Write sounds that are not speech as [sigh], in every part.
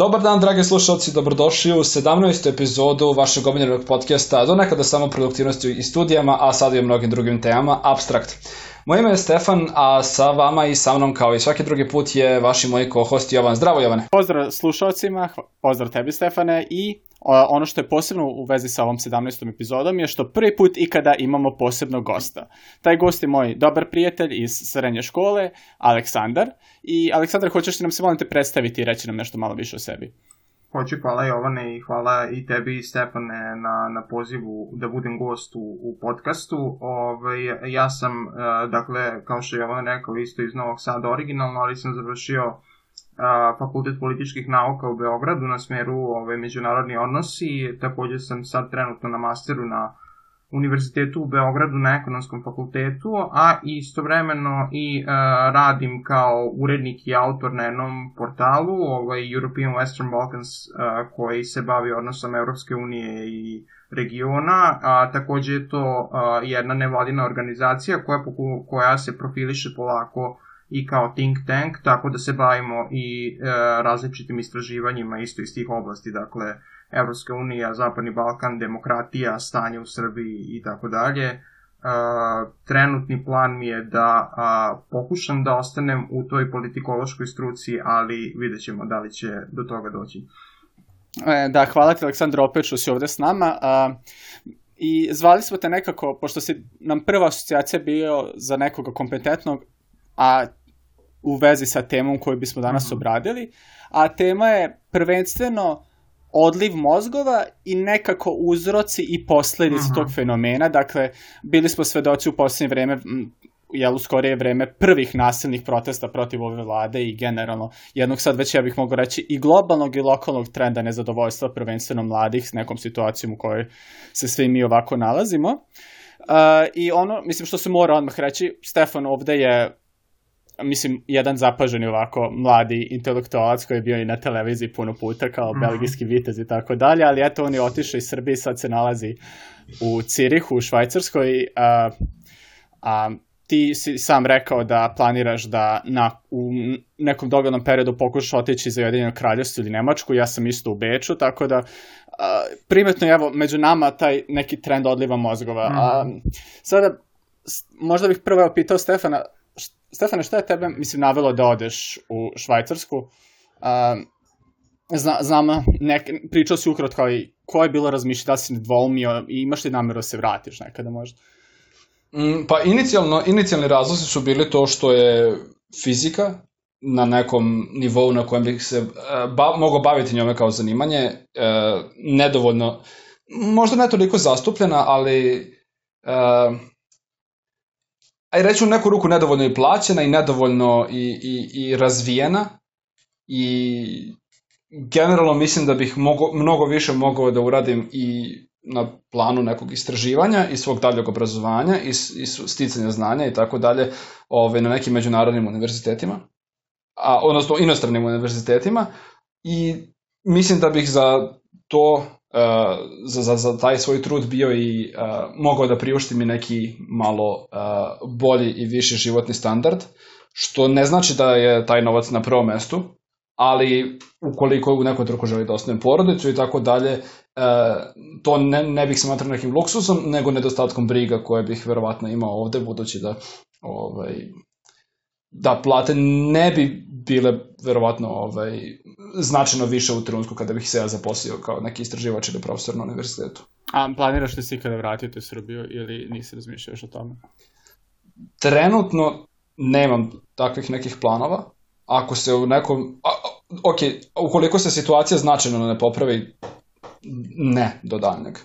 Dobar dan, dragi slušalci, dobrodošli u 17. epizodu vašeg omiljenog podcasta, do nekada samo produktivnosti i studijama, a sad i o mnogim drugim temama, Abstrakt. Moje ime je Stefan, a sa vama i sa mnom kao i svaki drugi put je vaš i moj ko-host Jovan. Zdravo Jovane! Pozdrav slušalcima, pozdrav tebi Stefane i ono što je posebno u vezi sa ovom 17. epizodom je što prvi put ikada imamo posebnog gosta. Taj gost je moj dobar prijatelj iz srednje škole, Aleksandar. I Aleksandar, hoćeš li nam se molim te predstaviti i reći nam nešto malo više o sebi? Hoću, hvala Jovane i hvala i tebi Stefane na, na pozivu da budem gost u, u podcastu. Ove, ovaj, ja sam, e, dakle, kao što je Jovan rekao, isto iz Novog Sada originalno, ali sam završio a, Fakultet političkih nauka u Beogradu na smeru ove, ovaj, međunarodni odnosi. Takođe sam sad trenutno na masteru na univerzitetu u Beogradu na ekonomskom fakultetu, a istovremeno i uh, radim kao urednik i autor na jednom portalu, ovaj European Western Balkans, uh, koji se bavi odnosom Evropske unije i regiona, a takođe je to uh, jedna nevladina organizacija koja, koja se profiliše polako i kao think tank, tako da se bavimo i uh, različitim istraživanjima isto iz tih oblasti, dakle, Evropska unija, Zapadni Balkan, demokratija, stanje u Srbiji i tako dalje. Trenutni plan mi je da a, pokušam da ostanem u toj politikološkoj struci, ali vidjet ćemo da li će do toga doći. E, da, hvala ti Aleksandra opet što si ovde s nama. A, I zvali smo te nekako, pošto si nam prva asocijacija bio za nekoga kompetentnog, a u vezi sa temom koju bismo danas mm -hmm. obradili, a tema je prvenstveno odliv mozgova i nekako uzroci i posledice uh -huh. tog fenomena. Dakle, bili smo svedoci u poslednje vreme jel, u skorije vreme prvih nasilnih protesta protiv ove vlade i generalno jednog sad već ja bih mogao reći i globalnog i lokalnog trenda nezadovoljstva prvenstveno mladih s nekom situacijom u kojoj se svi mi ovako nalazimo. Uh, I ono, mislim što se mora odmah reći, Stefan ovde je mislim, jedan zapaženi ovako mladi intelektualac koji je bio i na televiziji puno puta kao mm. belgijski vitez i tako dalje, ali eto on je otišao iz Srbije sad se nalazi u Cirihu, u Švajcarskoj, a, a ti si sam rekao da planiraš da na, u nekom dogodnom periodu pokušaš otići za Ujedinjeno kraljevstvo ili Nemačku, ja sam isto u Beču, tako da a, primetno je evo među nama taj neki trend odliva mozgova. Mm. A, sada, možda bih prvo pitao Stefana, Stefane, šta je tebe, mislim, navelo da odeš u Švajcarsku? Uh, zna, znam, nek, pričao si ukratko i koje je bilo razmišljati, da si nedvoumio i imaš li nameru da se vratiš nekada možda? Mm, pa inicijalno, inicijalni razlozi su bili to što je fizika na nekom nivou na kojem bih se uh, ba, mogao baviti njome kao zanimanje, uh, nedovoljno, možda ne toliko zastupljena, ali uh, aj reću neku ruku nedovoljno i plaćena i nedovoljno i, i, i razvijena i generalno mislim da bih mogo, mnogo više mogao da uradim i na planu nekog istraživanja i svog daljeg obrazovanja i, i sticanja znanja i tako dalje ove, na nekim međunarodnim univerzitetima, a, odnosno inostranim univerzitetima i mislim da bih za to za, za, za taj svoj trud bio i uh, mogao da priuštim i neki malo uh, bolji i viši životni standard, što ne znači da je taj novac na prvom mestu, ali ukoliko u nekom truku želi da osnovim porodicu i tako dalje, to ne, ne bih smatrao nekim luksusom, nego nedostatkom briga koje bih verovatno imao ovde, budući da ovaj, da plate ne bi bile verovatno ovaj, značajno više u trenutku kada bih se ja zaposlio kao neki istraživač ili profesor na univerzitetu. A planiraš li se ikada vratiti u Srbiju ili nisi razmišljao još o tome? Trenutno nemam takvih nekih planova. Ako se u nekom... A, ok, ukoliko se situacija značajno ne popravi, ne do daljnjeg.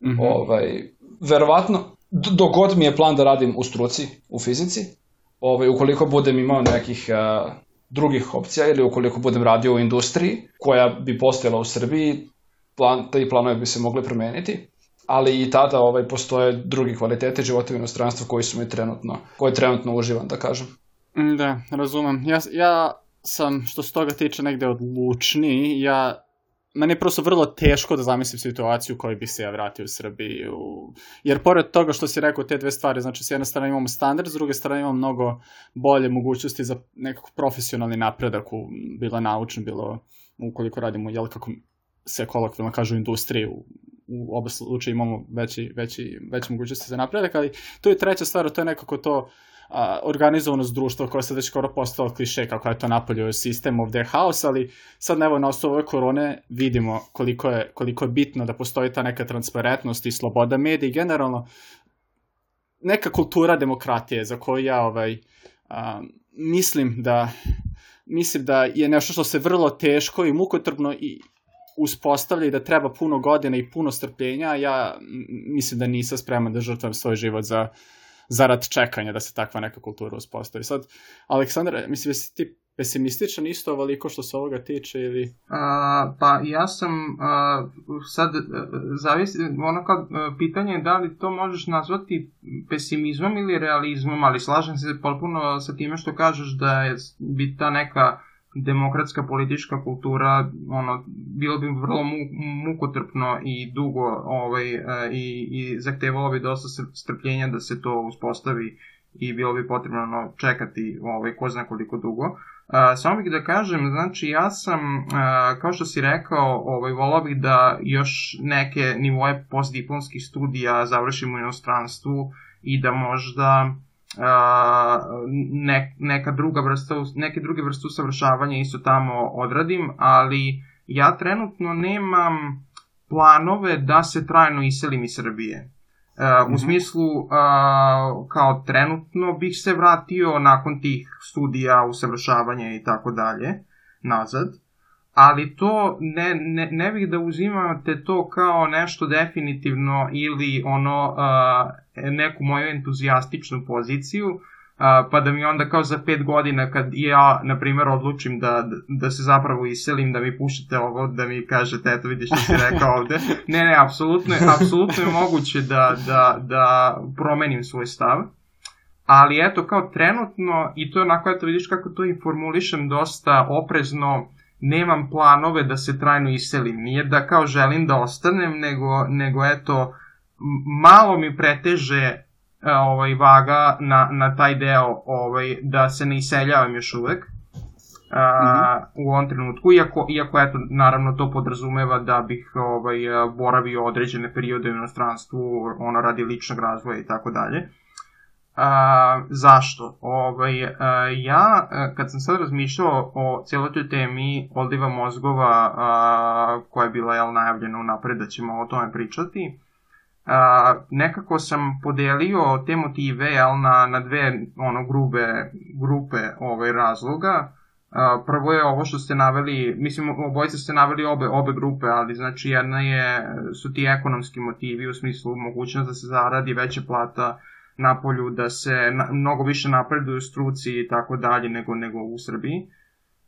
Mm -hmm. ovaj, verovatno, dogod mi je plan da radim u struci, u fizici, ovaj, ukoliko budem imao nekih uh, drugih opcija ili ukoliko budem radio u industriji koja bi postojala u Srbiji, plan, taj planovi bi se mogli promeniti, ali i tada ovaj, postoje drugi kvalitete života u inostranstvu koji su mi trenutno, koje trenutno uživam, da kažem. Da, razumem. Ja, ja sam, što se toga tiče, negde odlučniji. Ja meni je prosto vrlo teško da zamislim situaciju u kojoj bi se ja vratio u Srbiju. Jer pored toga što si rekao te dve stvari, znači s jedne strane imamo standard, s druge strane imamo mnogo bolje mogućnosti za nekako profesionalni napredak, u, bilo naučno, bilo ukoliko radimo, jel, kako se kolokvilno kažu industriju, u oba slučaja imamo veći, veći, veće mogućnosti za napredak, ali to je treća stvar, to je nekako to a, organizovanost društva koja se već skoro postala kliše kako je to napolju sistem of the house, ali sad evo na osnovu ove korone vidimo koliko je, koliko je bitno da postoji ta neka transparentnost i sloboda medija i generalno neka kultura demokratije za koju ja ovaj, a, mislim da mislim da je nešto što se vrlo teško i mukotrpno i uspostavlja i da treba puno godina i puno strpljenja, ja mislim da nisam spreman da žrtvam svoj život za, zarad čekanja da se takva neka kultura uspostavi. Sad, Aleksandar, mislim da si ti pesimističan isto ovoliko što se ovoga tiče ili... A, pa ja sam a, sad zavisi, ono kao pitanje je da li to možeš nazvati pesimizmom ili realizmom, ali slažem se potpuno sa time što kažeš da je bi ta neka demokratska politička kultura ono bilo bi vrlo mu, mukotrpno i dugo ovaj e, i i zahtevalo bi dosta strpljenja da se to uspostavi i bilo bi potrebno ono, čekati ovaj ko zna koliko dugo. Uh, samo bih da kažem, znači ja sam, uh, kao što si rekao, ovaj, volao bih da još neke nivoje postdiplomskih studija završim u inostranstvu i da možda ne, neka druga vrsta, neke druge vrste usavršavanja isto tamo odradim, ali ja trenutno nemam planove da se trajno iselim iz Srbije. Uh. U mhm. smislu, uh, kao trenutno bih se vratio nakon tih studija, usavršavanja i tako dalje, nazad ali to ne, ne, ne bih da uzimate to kao nešto definitivno ili ono uh, neku moju entuzijastičnu poziciju, uh, pa da mi onda kao za pet godina kad ja, na primjer, odlučim da, da se zapravo iselim, da mi pušete ovo, da mi kažete, eto vidiš što si rekao ovde. [laughs] Ne, ne, apsolutno, apsolutno je moguće da, da, da promenim svoj stav. Ali eto, kao trenutno, i to je onako, eto vidiš kako to i formulišem dosta oprezno, nemam planove da se trajno iselim. Nije da kao želim da ostanem, nego, nego eto, malo mi preteže e, ovaj vaga na, na taj deo ovaj da se ne iseljavam još uvek a, mm -hmm. u ovom trenutku iako iako eto naravno to podrazumeva da bih ovaj boravio određene periode u inostranstvu ono radi ličnog razvoja i tako dalje A, zašto? Ovaj, a, ja, kad sam sad razmišljao o cijeloj toj temi odliva mozgova a, koja je bila jel, najavljena unapred da ćemo o tome pričati, a, nekako sam podelio te motive jel, na, na dve ono, grube, grupe ovaj, razloga. A, prvo je ovo što ste naveli, mislim obojice ste naveli obe, obe grupe, ali znači jedna je, su ti ekonomski motivi u smislu mogućnost da se zaradi veća plata, na polju, da se na, mnogo više napreduju struci i tako dalje nego, nego u Srbiji.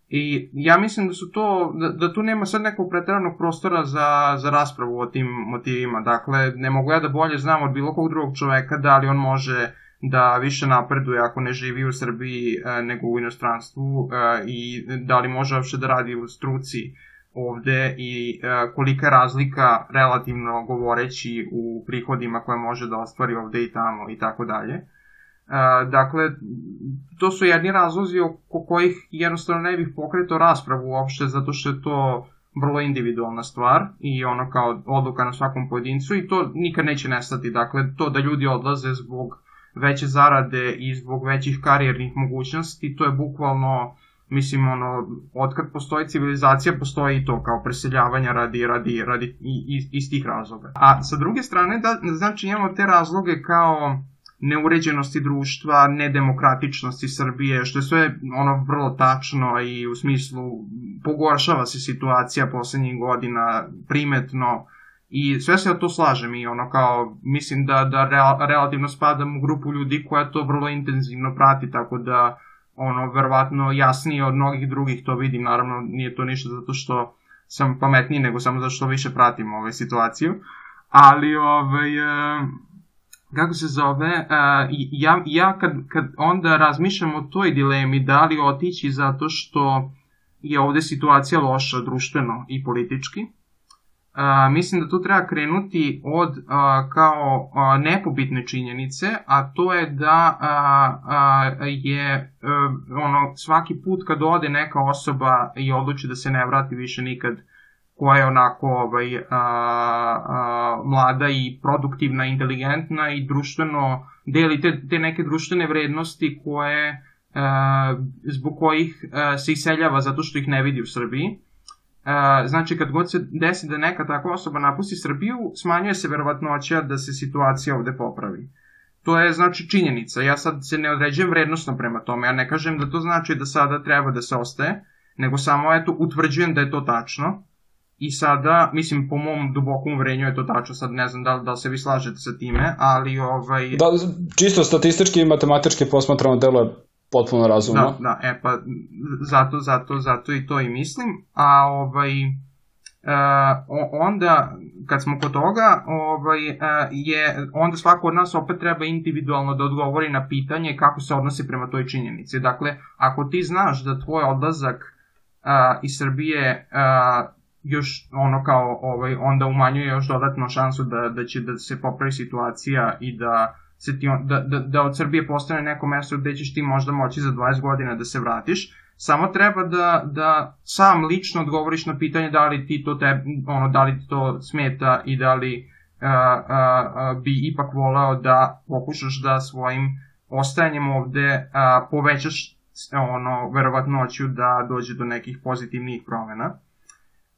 I ja mislim da su to, da, da tu nema sad nekog preteranog prostora za, za raspravu o tim motivima. Dakle, ne mogu ja da bolje znam od bilo kog drugog čoveka da li on može da više napreduje ako ne živi u Srbiji e, nego u inostranstvu e, i da li može uopšte da radi u struci ovde i e, kolika razlika relativno govoreći u prihodima koje može da ostvari ovde i tamo i tako dalje. E, dakle, to su jedni razlozi oko kojih jednostavno ne bih pokretao raspravu uopšte zato što je to vrlo individualna stvar i ono kao odluka na svakom pojedincu i to nikad neće nestati. Dakle, to da ljudi odlaze zbog veće zarade i zbog većih karijernih mogućnosti, to je bukvalno mislim, ono, otkad postoji civilizacija, postoji i to kao preseljavanja radi, radi, radi i, iz tih razloga. A sa druge strane, da, znači imamo te razloge kao neuređenosti društva, nedemokratičnosti Srbije, što je sve ono vrlo tačno i u smislu pogoršava se situacija poslednjih godina primetno i sve se to slažem i ono kao mislim da, da real, relativno spadam u grupu ljudi koja to vrlo intenzivno prati, tako da ono, verovatno jasnije od mnogih drugih, to vidim, naravno nije to ništa zato što sam pametniji, nego samo zato što više pratim ovaj situaciju, ali ovaj, e, kako se zove, e, ja, ja kad, kad onda razmišljam o toj dilemi, da li otići zato što je ovde situacija loša društveno i politički, A, mislim da tu treba krenuti od a, kao a, nepobitne činjenice, a to je da a, a, je a, ono svaki put kad ode neka osoba i odluči da se ne vrati više nikad koja je onako ovaj, a, a, mlada i produktivna, inteligentna i društveno deli te, te neke društvene vrednosti koje a, zbog kojih a, se iseljava zato što ih ne vidi u Srbiji znači kad god se desi da neka takva osoba napusti Srbiju, smanjuje se verovatnoća da se situacija ovde popravi. To je znači činjenica. Ja sad se ne određujem vrednostno prema tome. Ja ne kažem da to znači da sada treba da se ostaje, nego samo eto utvrđujem da je to tačno. I sada, mislim, po mom dubokom uverenju je to tačno, sad ne znam da da se vi slažete sa time, ali ovaj... Da, čisto statistički i matematički posmatrano delo je potpuno razumno. Da, da, e pa zato, zato, zato i to i mislim, a ovaj, Uh, onda, kad smo kod toga, ovaj, uh, je, onda svako od nas opet treba individualno da odgovori na pitanje kako se odnosi prema toj činjenici. Dakle, ako ti znaš da tvoj odlazak uh, iz Srbije uh, još ono kao ovaj onda umanjuje još dodatno šansu da da će da se popravi situacija i da se ti on, da, da, da od Srbije postane neko mesto gde ćeš ti možda moći za 20 godina da se vratiš, samo treba da, da sam lično odgovoriš na pitanje da li ti to te, ono, da li ti to smeta i da li a, a, a, bi ipak voleo da pokušaš da svojim ostajanjem ovde a, povećaš ono, verovatnoću da dođe do nekih pozitivnih promena.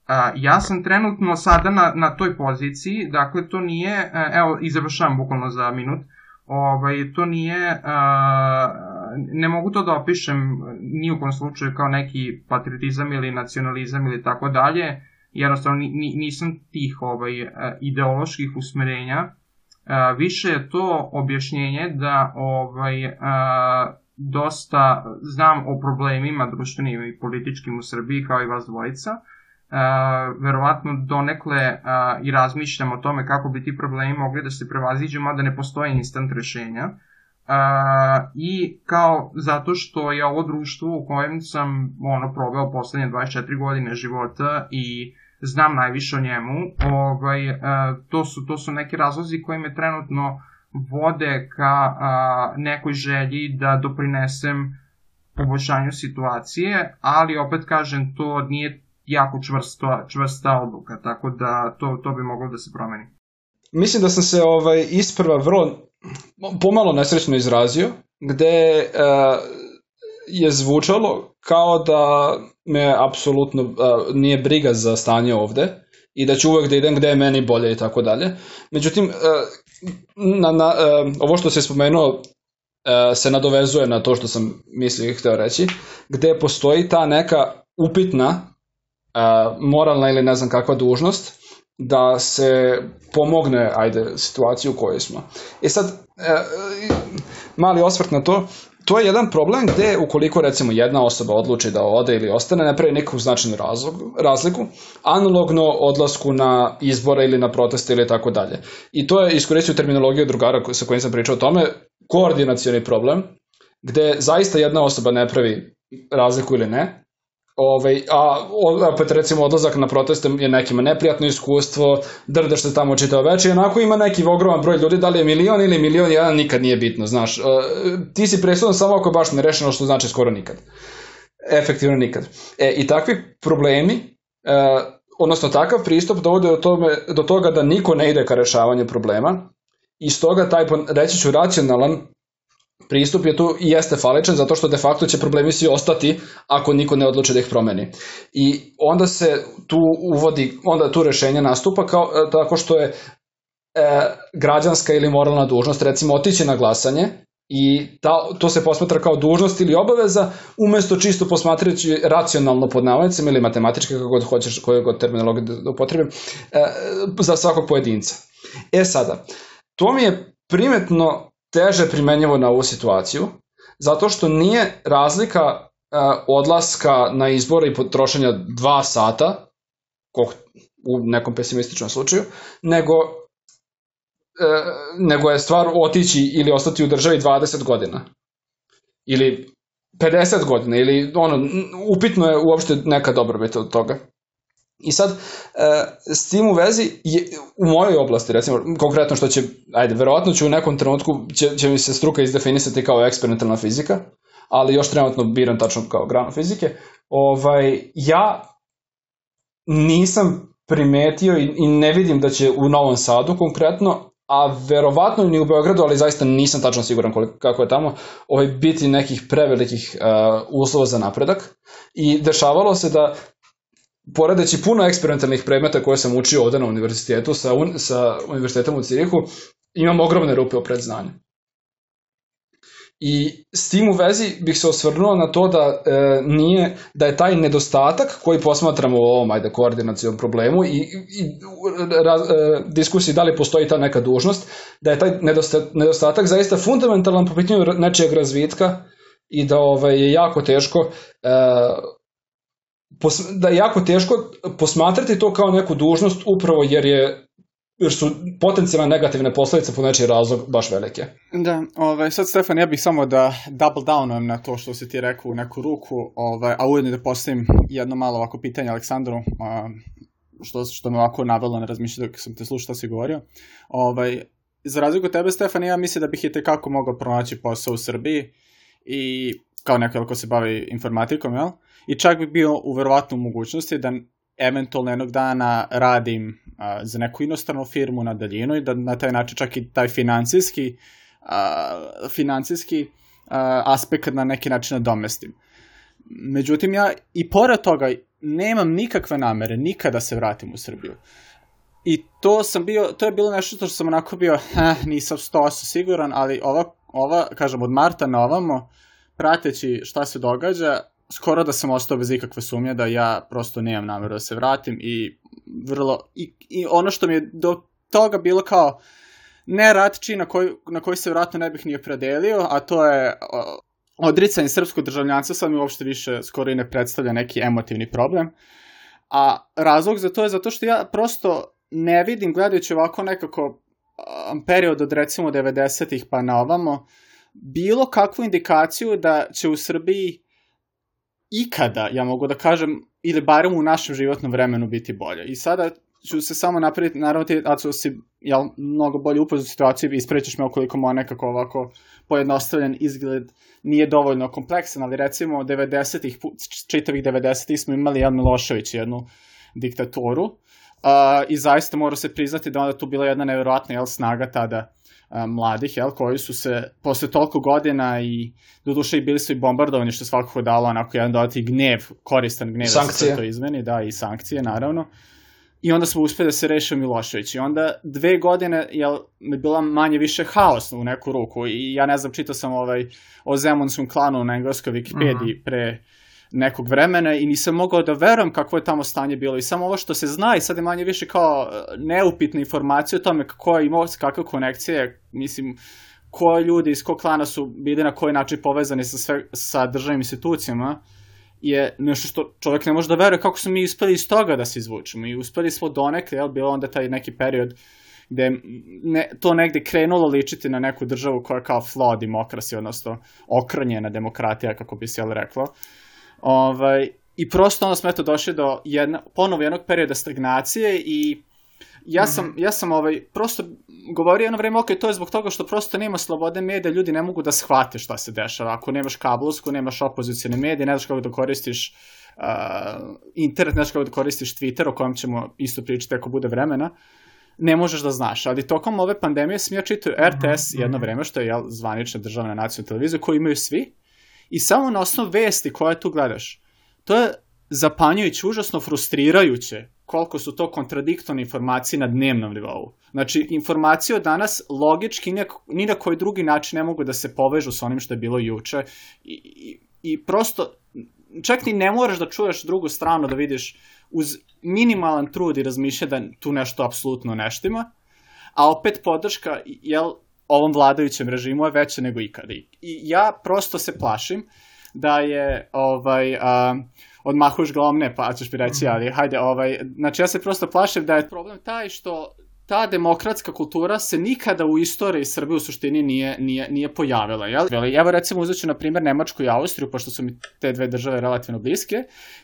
A, ja sam trenutno sada na, na toj poziciji, dakle to nije, evo i završavam bukvalno za minut, ovaj, to nije, a, ne mogu to da opišem ni u kom slučaju kao neki patriotizam ili nacionalizam ili tako dalje, jednostavno ni, nisam tih ovaj, ideoloških usmerenja, a, više je to objašnjenje da ovaj, a, dosta znam o problemima društvenim i političkim u Srbiji kao i vas dvojica, uh, verovatno donekle uh, i razmišljam o tome kako bi ti problemi mogli da se prevaziđu, mada ne postoje instant rešenja. Uh, I kao zato što je ovo društvo u kojem sam ono proveo poslednje 24 godine života i znam najviše o njemu, ovaj, uh, to, su, to su neki razlozi koji me trenutno vode ka uh, nekoj želji da doprinesem poboljšanju situacije, ali opet kažem, to nije jako čvrsto, čvrsta odluka, tako da to, to bi moglo da se promeni. Mislim da sam se ovaj isprva vrlo pomalo nesrećno izrazio, gde uh, je zvučalo kao da me apsolutno uh, nije briga za stanje ovde i da ću uvek da idem gde je meni bolje i tako dalje. Međutim, uh, na, na, uh, ovo što se spomenuo se nadovezuje na to što sam mislio i hteo reći, gde postoji ta neka upitna moralna ili ne znam kakva dužnost da se pomogne, ajde, situaciju u kojoj smo. I sad, e, mali osvrt na to, to je jedan problem gde ukoliko recimo jedna osoba odluči da ode ili ostane, ne pravi neku značajnu razliku, analogno odlasku na izbore ili na proteste ili tako dalje. I to je iskoristio terminologiju drugara sa kojim sam pričao o tome, koordinacioni problem, gde zaista jedna osoba ne pravi razliku ili ne, Ovaj, a opet recimo odlazak na proteste je nekima neprijatno iskustvo, drdaš se tamo čitao veče i onako ima neki ogroman broj ljudi, da li je milion ili milion jedan, nikad nije bitno, znaš. Uh, ti si presudan samo ako baš ne rešeno što znači skoro nikad. Efektivno nikad. E, I takvi problemi, uh, odnosno takav pristup dovode do, tome, do toga da niko ne ide ka rešavanju problema i stoga taj, reći ću, racionalan pristup je tu i jeste faličan zato što de facto će problemi svi ostati ako niko ne odluči da ih promeni. I onda se tu uvodi, onda tu rešenje nastupa kao, e, tako što je e, građanska ili moralna dužnost recimo otići na glasanje i ta, to se posmatra kao dužnost ili obaveza umesto čisto posmatrajući racionalno pod navodnicima ili matematički kako god hoćeš, koju god terminologiju da upotrebim e, za svakog pojedinca. E sada, to mi je primetno teže primenjivo na ovu situaciju, zato što nije razlika uh, odlaska na izbore i potrošenja dva sata, u nekom pesimističnom slučaju, nego uh, nego je stvar otići ili ostati u državi 20 godina. Ili 50 godina, ili ono, upitno je uopšte neka dobrobit od toga. I sad, e, s tim u vezi, je, u mojoj oblasti, recimo, konkretno što će, ajde, verovatno ću u nekom trenutku, će, će mi se struka izdefinisati kao eksperimentalna fizika, ali još trenutno biram tačno kao granu fizike, ovaj, ja nisam primetio i, i ne vidim da će u Novom Sadu konkretno, a verovatno ni u Beogradu, ali zaista nisam tačno siguran koliko, kako je tamo, ovaj, biti nekih prevelikih uh, uslova za napredak. I dešavalo se da poredeći puno eksperimentalnih predmeta koje sam učio ovde na univerzitetu sa, un, sa univerzitetom u Cirihu, imam ogromne rupe o predznanju. I s tim u vezi bih se osvrnuo na to da e, nije da je taj nedostatak koji posmatramo u ovom ajde koordinacijom problemu i, i e, diskusiji da li postoji ta neka dužnost, da je taj nedostatak, nedostatak zaista fundamentalan po pitanju nečijeg razvitka i da ovaj, je jako teško e, da je jako teško posmatrati to kao neku dužnost upravo jer je jer su potencijalne negativne posledice po nečiji razlog baš velike. Da, ovaj, sad Stefan, ja bih samo da double downujem na to što si ti rekao u neku ruku, ovaj, a ujedno da postavim jedno malo ovako pitanje Aleksandru, a, što, što me ovako navelo na razmišljati dok sam te slušao šta si govorio. Ovaj, za razliku od tebe, Stefan, ja mislim da bih i tekako mogao pronaći posao u Srbiji i kao neko ko se bavi informatikom, jel? I čak bih bio u verovatnu mogućnosti da eventualno jednog dana radim a, za neku inostranu firmu na daljinu i da na taj način čak i taj financijski, a, financijski a, aspekt na neki način nadomestim. Međutim, ja i pored toga nemam nikakve namere nikada da se vratim u Srbiju. I to sam bio, to je bilo nešto što sam onako bio, eh, nisam 100% siguran, ali ova, ova, kažem, od marta na ovamo, prateći šta se događa, skoro da sam ostao bez ikakve sumnje da ja prosto nemam nameru da se vratim i vrlo i, i ono što mi je do toga bilo kao ne ratči na koji, na koji se vratno ne bih ni opredelio, a to je odricanje srpskog državljanstva sad mi uopšte više skoro i ne predstavlja neki emotivni problem. A razlog za to je zato što ja prosto ne vidim gledajući ovako nekako period od recimo 90-ih pa na ovamo bilo kakvu indikaciju da će u Srbiji ikada, ja mogu da kažem, ili barem u našem životnom vremenu biti bolje. I sada ću se samo napraviti, naravno ti, Aco, si jel, mnogo bolje upoznat situaciju i isprećeš me okoliko mo nekako ovako pojednostavljen izgled nije dovoljno kompleksan, ali recimo 90-ih, čitavih 90-ih smo imali Jan Milošević, jednu diktaturu, uh, i zaista mora se priznati da onda tu bila jedna neverovatna jel, snaga tada mladih, jel, koji su se posle toliko godina i doduše i bili su i bombardovani, što svakako dalo onako jedan dodati gnev, koristan gnev sankcije. da se to izmeni, da, i sankcije, naravno. I onda smo uspeli da se reše Milošević. I onda dve godine je bila manje više haos u neku ruku. I ja ne znam, čitao sam ovaj, o Zemunskom klanu na engleskoj Wikipediji mhm. -huh. pre nekog vremena i nisam mogao da verujem kakvo je tamo stanje bilo. I samo ovo što se zna i sad je manje više kao e, neupitna informacija o tome kako je imao kakve konekcije, mislim, koje ljudi iz kog klana su bili na koji način povezani sa, sve, sa državnim institucijama, je nešto što čovjek ne može da veruje kako smo mi uspeli iz toga da se izvučemo. I uspeli smo donekle, jel, bilo onda taj neki period gde ne, to negde krenulo ličiti na neku državu koja je kao flow demokrasi, odnosno okranjena demokratija, kako bi se jel reklo. Ovaj, I prosto onda smo eto došli do jedna, ponovo jednog perioda stagnacije i ja sam, mm -hmm. ja sam ovaj, prosto govorio jedno vreme, ok, to je zbog toga što prosto nema slobode medija, ljudi ne mogu da shvate šta se dešava. Ako nemaš kablovsku, nemaš opozicijne medije, ne znaš kako da koristiš uh, internet, ne znaš kako da koristiš Twitter, o kojem ćemo isto pričati ako bude vremena, ne možeš da znaš. Ali tokom ove pandemije sam ja čitao RTS mm -hmm. jedno vreme, što je jel, zvanična državna nacionalna televizija, koju imaju svi, i samo na osnovu vesti koje tu gledaš, to je zapanjujuće, užasno frustrirajuće koliko su to kontradiktorne informacije na dnevnom nivou. Znači, informacije od danas logički ni na koji drugi način ne mogu da se povežu sa onim što je bilo juče i, i, i prosto čak ni ne moraš da čuješ drugu stranu da vidiš uz minimalan trud i razmišlja da tu nešto apsolutno neštima, a opet podrška, jel, ovom vladajućem režimu je veća nego ikada. I ja prosto se plašim da je ovaj a, odmahuš glavom ne, pa ćeš mi reći, ali hajde, ovaj, znači ja se prosto plašim da je problem taj što ta demokratska kultura se nikada u istoriji Srbije u suštini nije, nije, nije pojavila. Jel? Evo recimo uzet ću na primjer Nemačku i Austriju, pošto su mi te dve države relativno bliske.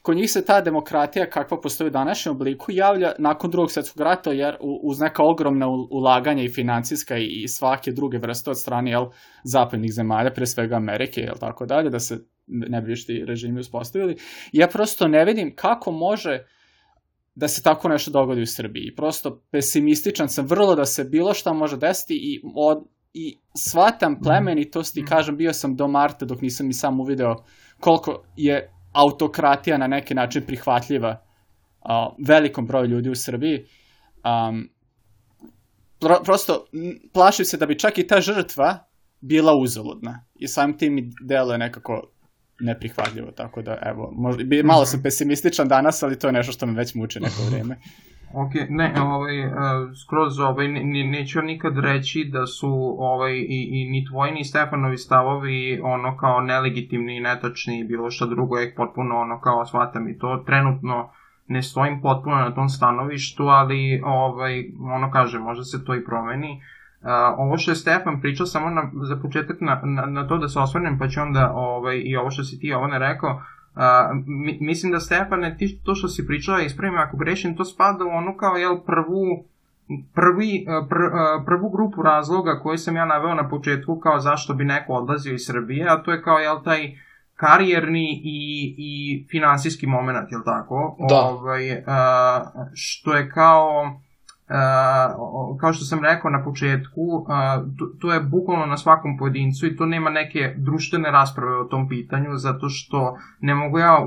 Kod njih se ta demokratija kakva postoji u današnjem obliku javlja nakon drugog svetskog rata, jer uz neka ogromna ulaganja i financijska i, svake druge vrste od strane jel, zapadnih zemalja, pre svega Amerike i tako dalje, da se ne bi režimi uspostavili. Ja prosto ne vidim kako može da se tako nešto dogodi u Srbiji. Prosto pesimističan sam vrlo da se bilo šta može desiti i, od, i shvatam plemenitost i mhm. kažem bio sam do marta dok nisam ni sam uvideo koliko je autokratija na neki način prihvatljiva a, velikom broju ljudi u Srbiji. Um, pro, prosto plašim se da bi čak i ta žrtva bila uzaludna i samim tim mi deluje nekako neprihvatljivo, tako da evo, možda, malo sam pesimističan danas, ali to je nešto što me već muče neko [laughs] vrijeme. Ok, ne, ovaj, uh, skroz ovaj, ne, neću nikad reći da su ovaj, i, i ni tvoji ni Stefanovi stavovi ono kao nelegitimni i netačni i bilo šta drugo, je potpuno ono kao shvatam i to trenutno ne stojim potpuno na tom stanovištu, ali ovaj, ono kaže, možda se to i promeni. Uh, ovo što je Stefan pričao samo na, za početak na, na, na to da se osvrnem, pa ću onda ovaj, i ovo što si ti ovo ne rekao, uh, mi, mislim da Stefane, ti to što si pričao, ispravim ako grešim, to spada u onu kao jel, prvu, prvi, pr, prvu grupu razloga koju sam ja naveo na početku kao zašto bi neko odlazio iz Srbije, a to je kao jel, taj karijerni i, i finansijski moment, jel tako? Da. Ovaj, uh, što je kao kao što sam rekao na početku, to, je bukvalno na svakom pojedincu i to nema neke društvene rasprave o tom pitanju, zato što ne mogu ja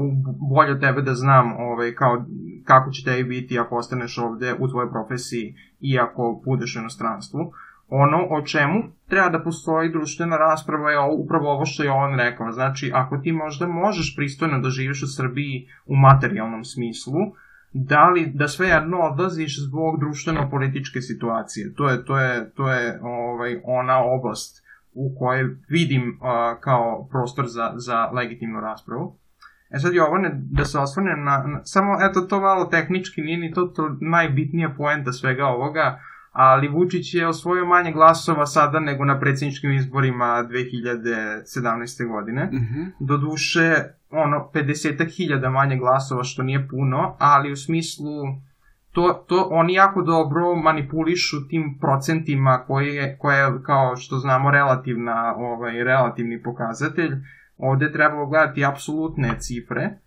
bolje od tebe da znam ovaj, kao, kako će tebi biti ako ostaneš ovde u tvojoj profesiji i ako budeš u inostranstvu. Ono o čemu treba da postoji društvena rasprava je upravo ovo što je on rekao. Znači, ako ti možda možeš pristojno da živiš u Srbiji u materijalnom smislu, uh, da li da sve jedno odlaziš zbog društveno-političke situacije. To je, to je, to je ovaj, ona oblast u kojoj vidim uh, kao prostor za, za legitimnu raspravu. E sad Jovane, da se osvrnem na, na, samo eto to malo tehnički, nije ni to, to najbitnija poenta svega ovoga, ali Vučić je osvojio manje glasova sada nego na predsjedničkim izborima 2017. godine. Mm -hmm. Do duše, ono, 50.000 manje glasova, što nije puno, ali u smislu, to, to oni jako dobro manipulišu tim procentima koje, koje je, kao što znamo, relativna, ovaj, relativni pokazatelj. Ovde trebalo gledati apsolutne cifre,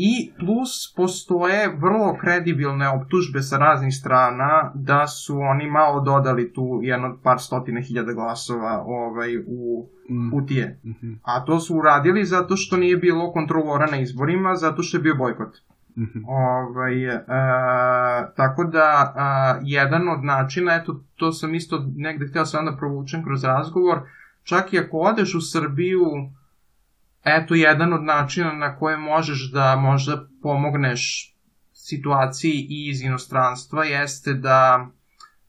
I plus postoje vrlo kredibilne optužbe sa raznih strana da su oni malo dodali tu jedno par stotine hiljada glasova ovaj, u mm. utije. Mm -hmm. A to su uradili zato što nije bilo kontrolora na izborima, zato što je bio bojkot. Mm -hmm. ovaj, e, tako da e, jedan od načina, eto to sam isto negde htio sam da provučem kroz razgovor, čak i ako odeš u Srbiju eto jedan od načina na koje možeš da možda pomogneš situaciji i iz inostranstva jeste da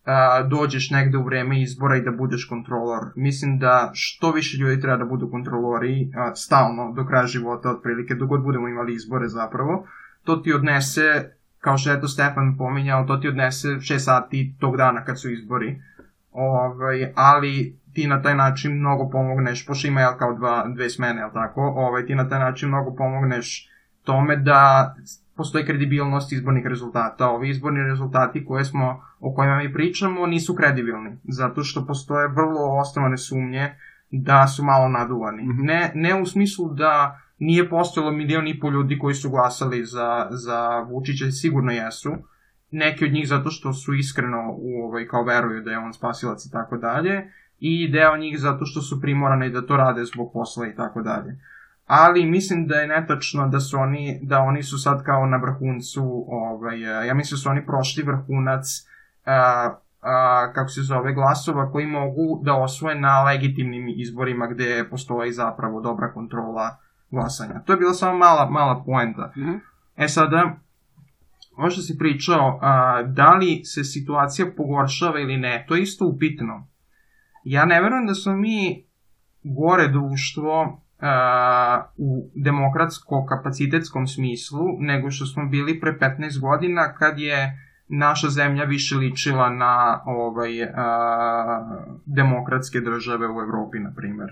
a, dođeš negde u vreme izbora i da budeš kontrolor. Mislim da što više ljudi treba da budu kontrolori a, stalno do kraja života, otprilike, dok god budemo imali izbore zapravo, to ti odnese, kao što je to Stefan pominjao, to ti odnese 6 sati tog dana kad su izbori. Ovaj, ali ti na taj način mnogo pomogneš, pošto ima jel, kao dva, dve smene, jel tako, ovaj, ti na taj način mnogo pomogneš tome da postoji kredibilnost izbornih rezultata. Ovi izborni rezultati koje smo, o kojima mi pričamo nisu kredibilni, zato što postoje vrlo osnovane sumnje da su malo naduvani. Mm -hmm. ne, ne u smislu da nije postojalo milion i pol ljudi koji su glasali za, za Vučića, sigurno jesu, neki od njih zato što su iskreno u, ovaj, kao veruju da je on spasilac i tako dalje, i deo njih zato što su primorani da to rade zbog posla i tako dalje. Ali mislim da je netačno da su oni, da oni su sad kao na vrhuncu, ovaj, ja mislim da su oni prošli vrhunac a, a, kako se zove, glasova koji mogu da osvoje na legitimnim izborima gde postoji zapravo dobra kontrola glasanja. To je bila samo mala, mala poenta. Mm -hmm. E sada, ovo što si pričao, a, da li se situacija pogoršava ili ne, to je isto upitno ja ne verujem da smo mi gore društvo uh, u demokratsko-kapacitetskom smislu nego što smo bili pre 15 godina kad je naša zemlja više ličila na ovaj, a, demokratske države u Evropi, na primer.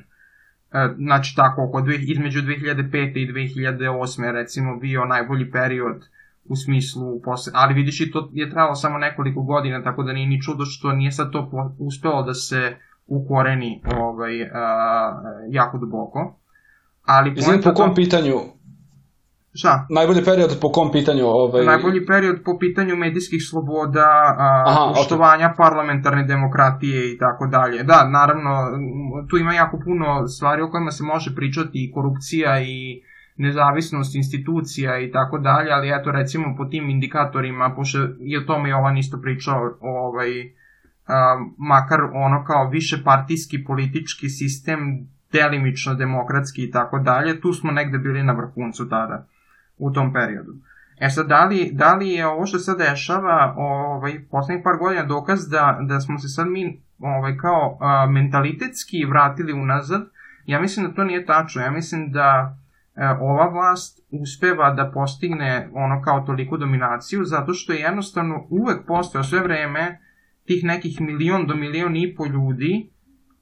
E, znači tako, oko dve, između 2005. i 2008. recimo bio najbolji period u smislu posle, ali vidiš i to je trajalo samo nekoliko godina, tako da nije ni čudo što nije sad to uspelo da se ukoreni ovaj, uh, jako duboko. Ali Izvim, po kom to... pitanju Šta? Najbolji period po kom pitanju? Ovaj... Najbolji period po pitanju medijskih sloboda, a, Aha, poštovanja okay. parlamentarne demokratije i tako dalje. Da, naravno, tu ima jako puno stvari o kojima se može pričati i korupcija i nezavisnost institucija i tako dalje, ali eto recimo po tim indikatorima, pošto je o tome Jovan isto pričao, ovaj, a, makar ono kao više partijski politički sistem, delimično demokratski i tako dalje, tu smo negde bili na vrhuncu tada u tom periodu. E sad, da li, da li je ovo što se dešava ovaj, poslednjih par godina dokaz da, da smo se sad mi ovaj, kao a, mentalitetski vratili unazad? Ja mislim da to nije tačno. Ja mislim da a, ova vlast uspeva da postigne ono kao toliku dominaciju zato što je jednostavno uvek postojao sve vreme tih nekih milion do milion i po ljudi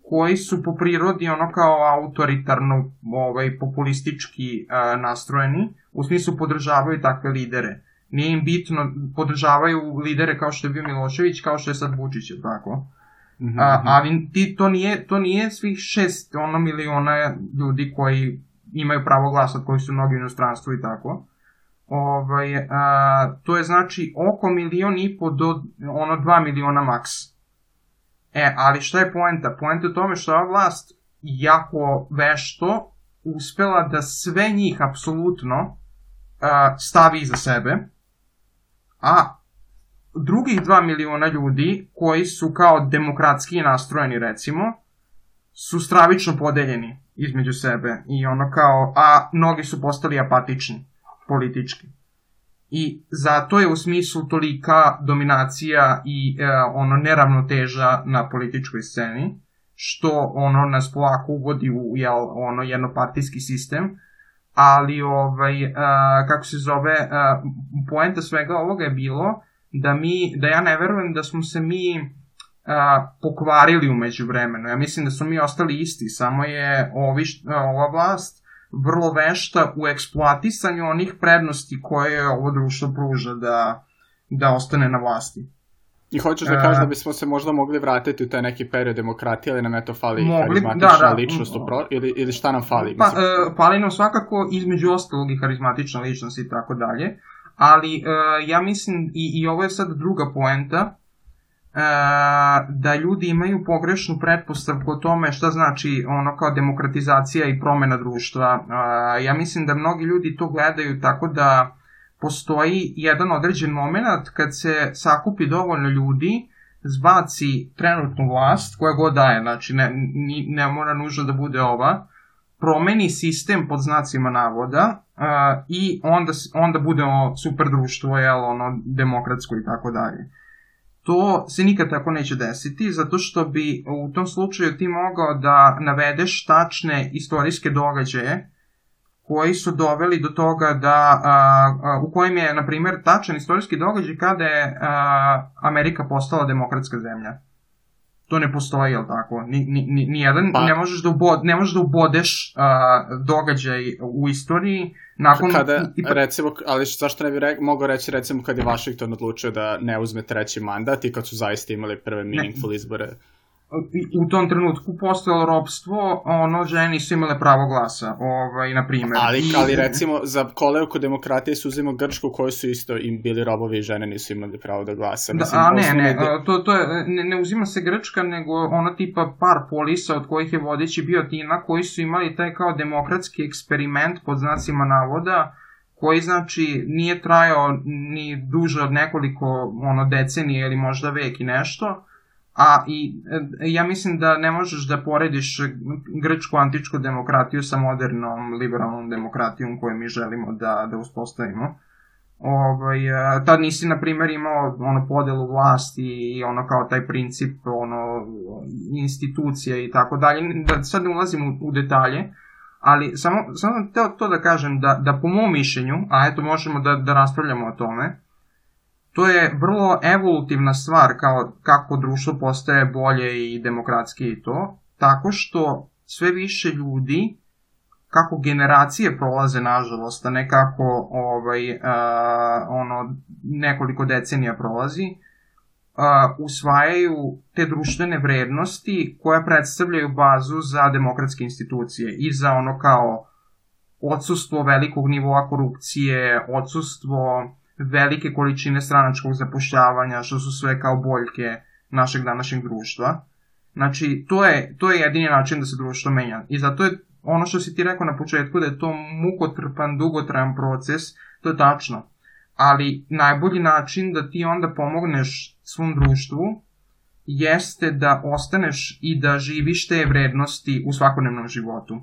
koji su po prirodi ono kao autoritarno ovaj, populistički a, nastrojeni u smislu podržavaju takve lidere. Nije im bitno, podržavaju lidere kao što je bio Milošević, kao što je sad Vučić, je tako? Mm -hmm. A, ali ti, to, nije, to nije svih šest ono miliona ljudi koji imaju pravo glasa, koji su mnogi u inostranstvu i tako. Ovaj, a, to je znači oko milion i po do ono dva miliona maks. E, ali šta je poenta? Poenta je u tome što ova vlast jako vešto uspela da sve njih apsolutno stavi iza sebe, a drugih 2 miliona ljudi koji su kao demokratski nastrojeni recimo, su stravično podeljeni između sebe i ono kao, a mnogi su postali apatični politički. I zato je u smislu tolika dominacija i e, ono neravnoteža na političkoj sceni, što ono nas polako uvodi u jel, ono jednopartijski sistem, ali ovaj, uh, kako se zove, uh, poenta svega ovoga je bilo da mi, da ja ne verujem da smo se mi uh, pokvarili umeđu vremenu. Ja mislim da smo mi ostali isti, samo je ovi, uh, ova vlast vrlo vešta u eksploatisanju onih prednosti koje ovo društvo pruža da, da ostane na vlasti. I hoćeš da kažeš da bismo se možda mogli vratiti u taj neki period demokratije, ali nam eto fali mogli, harizmatična da, da. ličnost upro, ili, ili šta nam fali? Pa, uh, fali nam svakako između ostalog i harizmatična ličnost i tako dalje, ali uh, ja mislim, i, i ovo je sad druga poenta, da ljudi imaju pogrešnu pretpostavku o tome šta znači ono kao demokratizacija i promena društva. Uh, ja mislim da mnogi ljudi to gledaju tako da postoji jedan određen moment kad se sakupi dovoljno ljudi, zbaci trenutnu vlast, koja god daje, znači ne, ne mora nužno da bude ova, promeni sistem pod znacima navoda uh, i onda, onda budemo super društvo, jel, ono, demokratsko i tako dalje. To se nikad tako neće desiti, zato što bi u tom slučaju ti mogao da navedeš tačne istorijske događaje koji su doveli do toga da, a, a, u kojem je, na primjer, tačan istorijski događaj kada je a, Amerika postala demokratska zemlja. To ne postoji, jel tako? Ni, ni, ni, ni jedan, pa. ne, možeš da ubod, ne možeš da ubodeš a, događaj u istoriji nakon... Kada, i, recimo, ali zašto ne bi re, mogao reći, recimo, kad je Washington odlučio da ne uzme treći mandat i kad su zaista imali prve meaningful ne. izbore u tom trenutku postojalo ropstvo, ono, žene nisu imale pravo glasa, ovaj, na primjer. Ali, I... ali recimo, za kolevku demokratije su uzimo Grčku, koji su isto im bili robovi i žene nisu imali pravo da glasa. Da, Mislim, a ne, ne, de... to, to je, ne, ne uzima se Grčka, nego ona tipa par polisa od kojih je vodeći bio Tina, koji su imali taj kao demokratski eksperiment pod znacima navoda, koji znači nije trajao ni duže od nekoliko ono decenije ili možda vek i nešto, A i e, ja mislim da ne možeš da porediš grčku antičku demokratiju sa modernom liberalnom demokratijom koju mi želimo da, da uspostavimo. Ovaj, e, tad nisi, na primjer, imao ono podelu vlasti i ono kao taj princip ono, institucije i tako dalje. Da sad ne ulazim u, u detalje, ali samo, samo to da kažem da, da po mom mišljenju, a eto možemo da, da raspravljamo o tome, to je vrlo evolutivna stvar kao kako društvo postaje bolje i demokratski i to, tako što sve više ljudi kako generacije prolaze nažalost, a ne kako ovaj, a, ono, nekoliko decenija prolazi, a, usvajaju te društvene vrednosti koje predstavljaju bazu za demokratske institucije i za ono kao odsustvo velikog nivoa korupcije, odsustvo velike količine stranačkog zapošljavanja, što su sve kao boljke našeg današnjeg društva. Znači, to je, to je jedini način da se društvo menja. I zato je ono što si ti rekao na početku da je to mukotrpan, dugotrajan proces, to je tačno. Ali najbolji način da ti onda pomogneš svom društvu jeste da ostaneš i da živiš te vrednosti u svakodnevnom životu.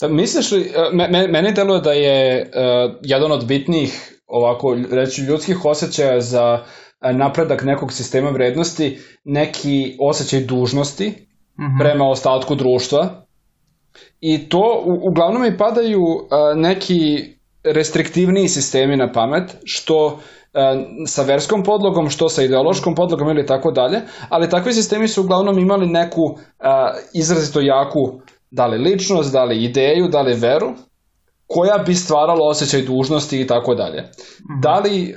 Da, misliš li, me, me, meni deluje da je uh, jedan od bitnijih ovako reći ljudskih osjećaja za napredak nekog sistema vrednosti neki osjećaj dužnosti mm -hmm. prema ostatku društva i to u, uglavnom mi padaju a, neki restriktivniji sistemi na pamet što a, sa verskom podlogom, što sa ideološkom podlogom ili tako dalje, ali takvi sistemi su uglavnom imali neku a, izrazito jaku da li ličnost, da li ideju, da li veru koja bi stvarala osjećaj dužnosti i tako dalje. Mhm. Da li,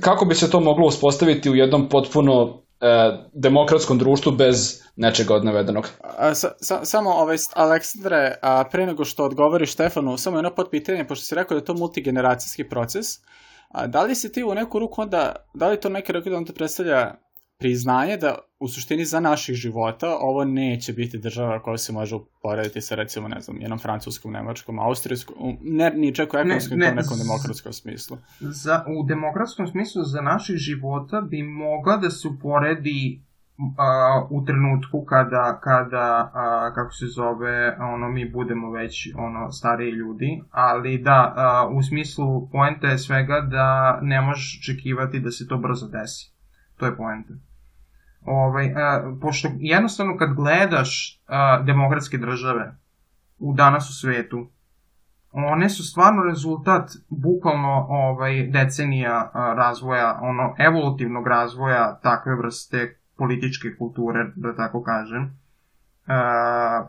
kako bi se to moglo uspostaviti u jednom potpuno demokratskom društvu bez nečega od navedenog. A, sa, sa, samo, ovaj, Aleksandre, a, pre nego što odgovoriš Stefanu, samo jedno pod pitanje, pošto si rekao da je to multigeneracijski proces, a, da li si ti u neku ruku onda, da li to neke rekao da on te predstavlja priznanje da u suštini za naših života ovo neće biti država koja se može uporediti sa recimo, ne znam, jednom francuskom, nemačkom, austrijskom, ne, ni čak u ekonomskom, ne, ne, nekom demokratskom smislu. Za, u demokratskom smislu za naših života bi mogla da se uporedi a, u trenutku kada, kada a, kako se zove, ono, mi budemo već ono, stariji ljudi, ali da, a, u smislu poenta je svega da ne možeš očekivati da se to brzo desi. To je poenta. Ovaj, a, pošto jednostavno kad gledaš a, demokratske države u danas u svetu, one su stvarno rezultat bukvalno ovaj decenija a, razvoja, ono evolutivnog razvoja takve vrste političke kulture, da tako kažem, uh,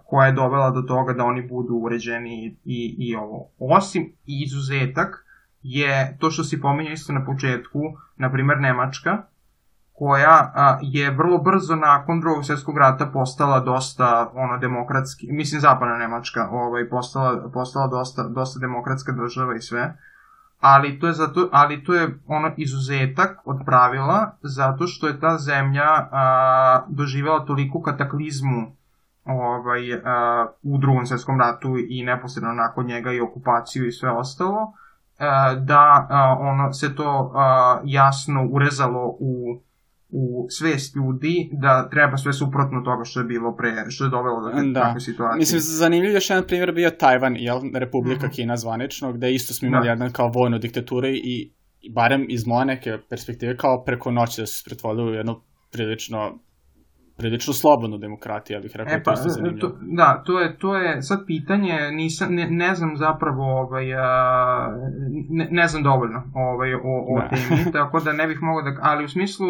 koja je dovela do toga da oni budu uređeni i, i, i ovo. Osim izuzetak je to što si pominjao isto na početku, na primer Nemačka, koja a, je vrlo brzo nakon drugog svjetskog rata postala dosta ono demokratski, mislim zapadna Nemačka, ovaj postala postala dosta dosta demokratska država i sve. Ali to je zato ali to je ono izuzetak od pravila zato što je ta zemlja a, doživela toliku kataklizmu ovaj a, u drugom svetskom ratu i neposredno nakon njega i okupaciju i sve ostalo a, da ono se to jasno urezalo u u svest ljudi da treba sve suprotno toga što je bilo pre, što je dovelo do da. takve situacije. Mislim, zanimljiv još jedan primjer bio Tajvan, jel, Republika mm -hmm. Kina zvanično, gde isto smo imali da. jedan kao vojnu diktaturu i, barem iz moje neke perspektive kao preko noći da su se pretvorili u jednu prilično prilično slobodnu demokratiju, ja bih rekao, e, pa, to je to, da, to je, to je sad pitanje, nisam, ne, ne znam zapravo, ovaj, a, ne, ne znam dovoljno ovaj, o, o da. temi, tako da ne bih mogao da, ali u smislu,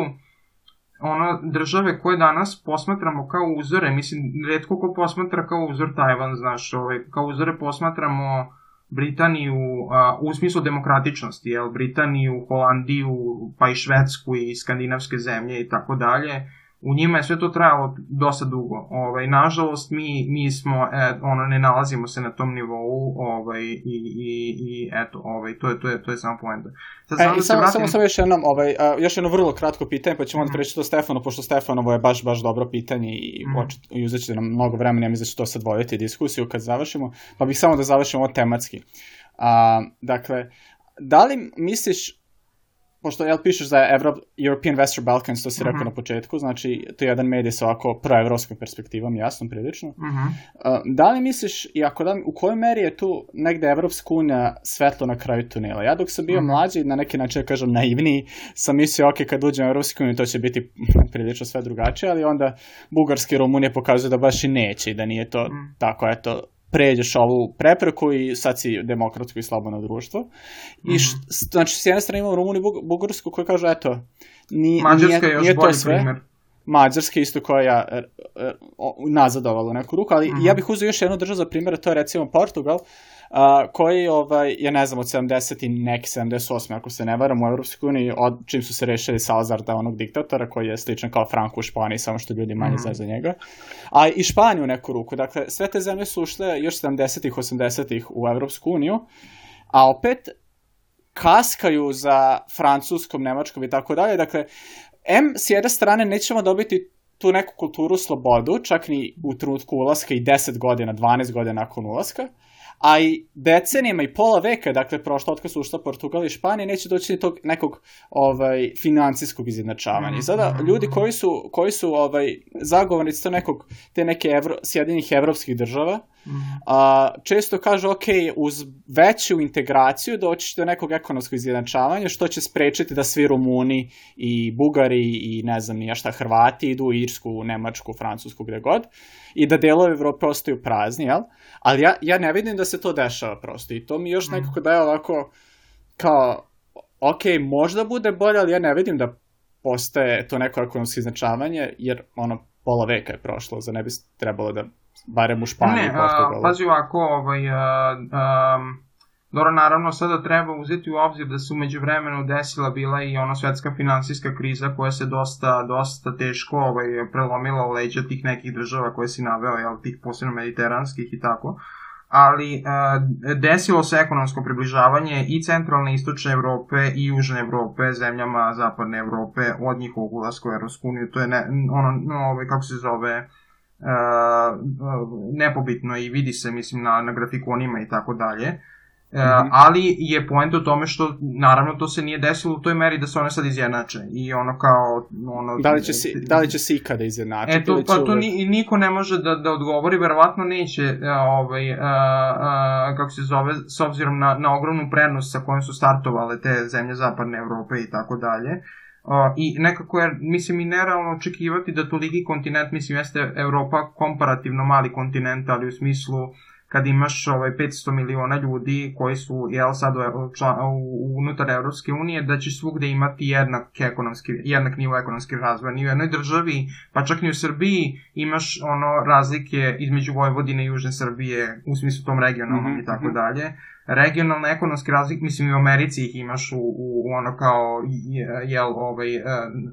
ono države koje danas posmatramo kao uzore, mislim, redko ko posmatra kao uzor Tajvan, znaš, ovaj, kao uzore posmatramo Britaniju a, u smislu demokratičnosti, jel, Britaniju, Holandiju, pa i Švedsku i skandinavske zemlje i tako dalje, u njima je sve to trajalo dosta dugo. Ovaj, nažalost, mi, mi smo, e, ono, ne nalazimo se na tom nivou ovaj, i, i, i eto, ovaj, to je, to je, to je samo poenta. Sad, e, samo, samo, vratim... samo, samo još jednom, ovaj, a, još jedno vrlo kratko pitanje, pa ćemo onda mm. preći to Stefano, pošto Stefanovo je baš, baš dobro pitanje i, mm. očit, i uzet nam mnogo vremena, ja mislim da će to sad voditi diskusiju kad završimo, pa bih samo da završimo ovo tematski. A, dakle, da li misliš pošto jel pišeš za Evrop, European Western Balkans, to si rekao uh mhm. -huh. na početku, znači to je jedan medij sa ovako proevropskom perspektivom, jasno, prilično. Uh -huh. uh, da li misliš, i ako da, u kojoj meri je tu negde Evropska unija svetlo na kraju tunela? Ja dok sam bio uh mhm. -huh. mlađi, na neki način, kažem, naivniji, sam mislio, ok, kad uđem u Evropsku uniju, to će biti [laughs] prilično sve drugačije, ali onda Bugarska i Rumunija pokazuju da baš i neće i da nije to uh mhm. -huh. tako, eto, pređeš ovu prepreku i sad si demokratsko i slobodno društvo. Mm -hmm. I š, znači, s jedne strane imamo Rumuniju i Bugarsku koji kažu, eto, nije, Mađarska je još nije to sve. primer. Mađarska isto koja je nazadovala u neku ruku, ali mm. -hmm. ja bih uzeo još jednu državu za primjer, to je recimo Portugal, a, koji, ovaj, ja ne znam, od 70 i neki 78, ako se ne varam, u Evropskoj uniji, od čim su se rešili Salazarda, onog diktatora, koji je sličan kao Franko u Španiji, samo što ljudi manje Mhm. znaju za njega. A i Španiju u neku ruku. Dakle, sve te zemlje su ušle još 70-ih, 80-ih u Evropsku uniju, a opet kaskaju za Francuskom, Nemačkom i tako dalje. Dakle, M, s jedne strane, nećemo dobiti tu neku kulturu slobodu, čak ni u trenutku ulaska i 10 godina, 12 godina nakon ulaska, a i decenijama i pola veka, dakle, prošlo su ušla Portugal i Španija, neće doći ni tog nekog ovaj, financijskog izjednačavanja. I sada, ljudi koji su, koji su ovaj, zagovornici to nekog, te neke evro, sjedinih evropskih država, a, često kažu, ok, uz veću integraciju doći će do nekog ekonomskog izjednačavanja, što će sprečiti da svi Rumuni i Bugari i ne znam nija šta Hrvati idu u Irsku, Nemačku, Francusku, gde god, i da delove Evrope ostaju prazni, jel? Ali ja, ja ne vidim da se to dešava prosto i to mi još nekako daje ovako kao, ok, možda bude bolje, ali ja ne vidim da postaje to neko ekonomsko izjednačavanje, jer ono, pola veka je prošlo, za ne bi trebalo da barem u Španiji Ne, a, pazi ovako, ovaj, a, a, dobro, naravno, sada treba uzeti u obzir da se umeđu vremenu desila bila i ona svetska finansijska kriza koja se dosta, dosta teško ovaj, prelomila u leđa tih nekih država koje si naveo, jel, tih posebno mediteranskih i tako. Ali a, desilo se ekonomsko približavanje i centralne istočne Evrope i južne Evrope zemljama zapadne Evrope od njihovog ulaska u Evropsku uniju. To je ne, ono, no, ovaj, kako se zove, uh, nepobitno i vidi se, mislim, na, na grafikonima i tako dalje. Uh, Mhm. ali je point u tome što naravno to se nije desilo u toj meri da se one sad izjednače i ono kao ono Da li će se, da li će se ikada izjednačiti? Eto, ili će pa to ni, niko ne može da, da odgovori, verovatno neće, a, ovaj, a, a, kako se zove, s obzirom na, na ogromnu prednost sa kojom su startovale te zemlje zapadne Evrope i tako dalje. A, I nekako je, mislim, i nerealno očekivati da toliki kontinent, mislim, jeste Evropa komparativno mali kontinent, ali u smislu kad imaš ovaj 500 miliona ljudi koji su jel sad u, član, u, unutar Evropske unije da će svugde imati jednak ekonomski jednak nivo ekonomski razvoja ni u jednoj državi pa čak ni u Srbiji imaš ono razlike između Vojvodine i Južne Srbije u smislu tom regionalnom Mhm, i tako mhm. dalje. Regionalne ekonomske razlike mislim i u Americi ih imaš u, u, u ono kao je- jel ovaj e,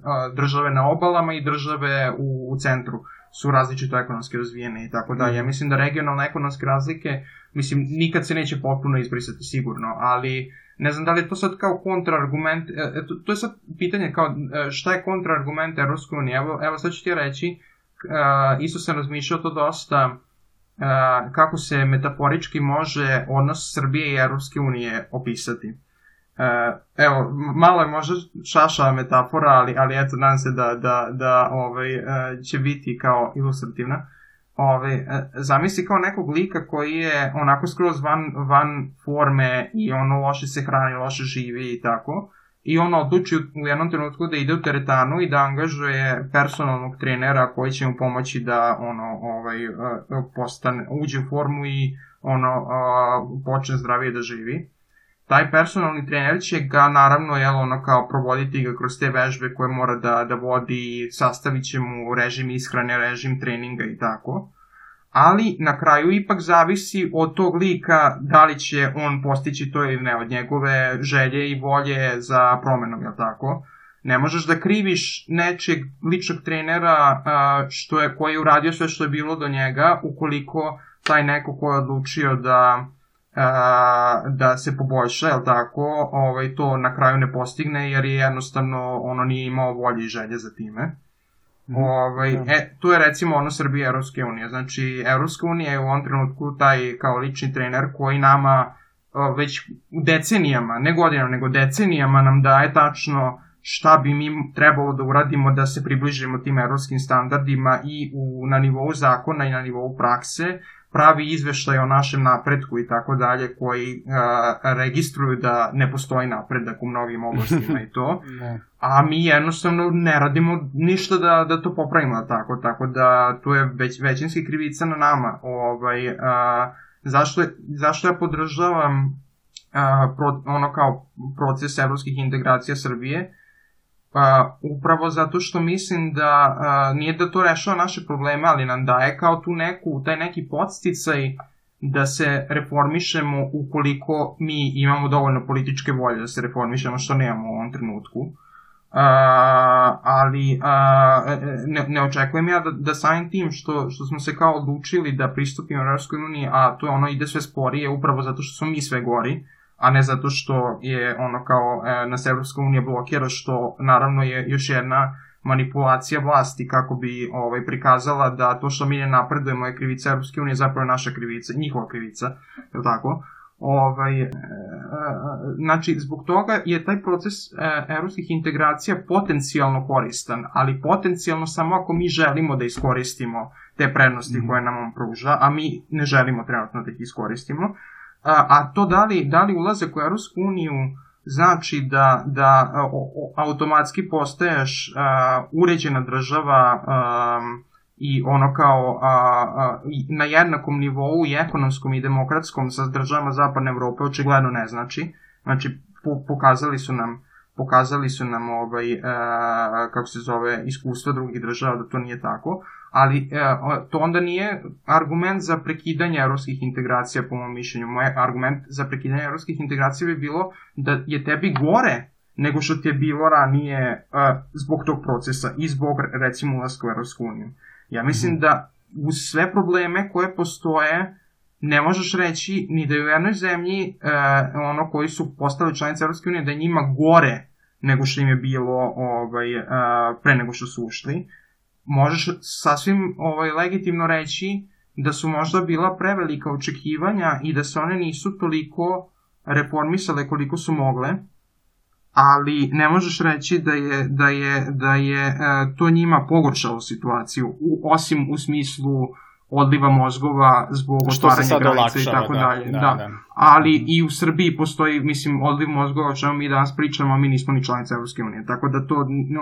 a, države na obalama i države u, u centru su različito ekonomski razvijene i tako dalje. Ja mislim da regionalne ekonomske razlike, mislim, nikad se neće potpuno izbrisati sigurno, ali ne znam da li je to sad kao kontraargument, e, to, to je sad pitanje kao e, šta je kontraargument Evropske unije. Evo, evo sad ću ti reći, e, isto sam razmišljao to dosta, e, kako se metaforički može odnos Srbije i Evropske unije opisati. E, evo, malo je možda šaša metafora, ali, ali eto, nadam se da, da, da ovaj, e, će biti kao ilustrativna. Ovaj, e, zamisli kao nekog lika koji je onako skroz van, van forme i ono loše se hrani, loše živi i tako. I on odluči u jednom trenutku da ide u teretanu i da angažuje personalnog trenera koji će mu pomoći da ono ovaj e, postane uđe u formu i ono počne zdravije da živi taj personalni trener će ga naravno jel, ono kao provoditi ga kroz te vežbe koje mora da, da vodi, sastavit će mu režim ishrane, režim treninga i tako. Ali na kraju ipak zavisi od tog lika da li će on postići to ili ne, od njegove želje i volje za promenom, jel tako? Ne možeš da kriviš nečeg ličnog trenera što je, koji je uradio sve što je bilo do njega, ukoliko taj neko ko je odlučio da a, da se poboljša, jel tako, ovaj, to na kraju ne postigne jer je jednostavno ono nije imao volje i želje za time. Ovaj, Da. e, tu je recimo ono Srbije i Evropske unije. Znači, Evropska unija je u ovom trenutku taj kao lični trener koji nama o, već decenijama, ne godinama, nego decenijama nam daje tačno šta bi mi trebalo da uradimo da se približimo tim evropskim standardima i u, na nivou zakona i na nivou prakse, pravi izveštaj o našem napretku i tako dalje koji a, registruju da ne postoji napredak u mnogim [laughs] oblastima i to. A mi jednostavno ne radimo ništa da, da to popravimo tako, tako da to je već, većinski krivica na nama. Ovaj, a, zašto, zašto ja podržavam a, pro, ono kao proces evropskih integracija Srbije? Pa, upravo zato što mislim da a, nije da to rešava naše probleme, ali nam daje kao tu neku, taj neki podsticaj da se reformišemo ukoliko mi imamo dovoljno političke volje da se reformišemo, što nemamo u ovom trenutku. Uh, ali uh, ne, ne očekujem ja da, da samim tim što, što smo se kao odlučili da pristupimo Europskoj uniji, a to je ono ide sve sporije upravo zato što smo mi sve gori, a ne zato što je ono kao e, nas Evropska unija blokira, što naravno je još jedna manipulacija vlasti kako bi ovaj prikazala da to što mi ne napredujemo je krivica Evropske unije, zapravo je naša krivica, njihova krivica, je tako? Ovaj, e, e, znači, zbog toga je taj proces e, evropskih integracija potencijalno koristan, ali potencijalno samo ako mi želimo da iskoristimo te prednosti mm. koje nam on pruža, a mi ne želimo trenutno da ih iskoristimo, a, a to da li, da li ulazak u Evropsku uniju znači da, da o, o, automatski postaješ a, uređena država a, i ono kao a, a, na jednakom nivou i ekonomskom i demokratskom sa državama Zapadne Evrope očigledno ne znači. Znači, po, pokazali su nam pokazali su nam ovaj, e, kako se zove, iskustva drugih država da to nije tako, ali e, to onda nije argument za prekidanje evropskih integracija po mom mišljenju. Moj argument za prekidanje evropskih integracija bi bilo da je tebi gore nego što ti je bilo ranije e, zbog tog procesa i zbog recimo ulaska u Evropsku uniju. Ja mislim mm. da uz sve probleme koje postoje ne možeš reći ni da je u jednoj zemlji e, ono koji su postali članice Evropske unije da je njima gore nego što im je bilo ovaj, pre nego što su ušli. Možeš sasvim ovaj, legitimno reći da su možda bila prevelika očekivanja i da se one nisu toliko reformisale koliko su mogle, ali ne možeš reći da je, da je, da je e, to njima pogoršalo situaciju, u, osim u smislu odliva mozgova zbog Što otvaranja granica i tako da, dalje. Da, da. da. Ali mm. i u Srbiji postoji, mislim, odliv mozgova o čemu mi danas pričamo, a mi nismo ni članice Evropske unije. Tako da to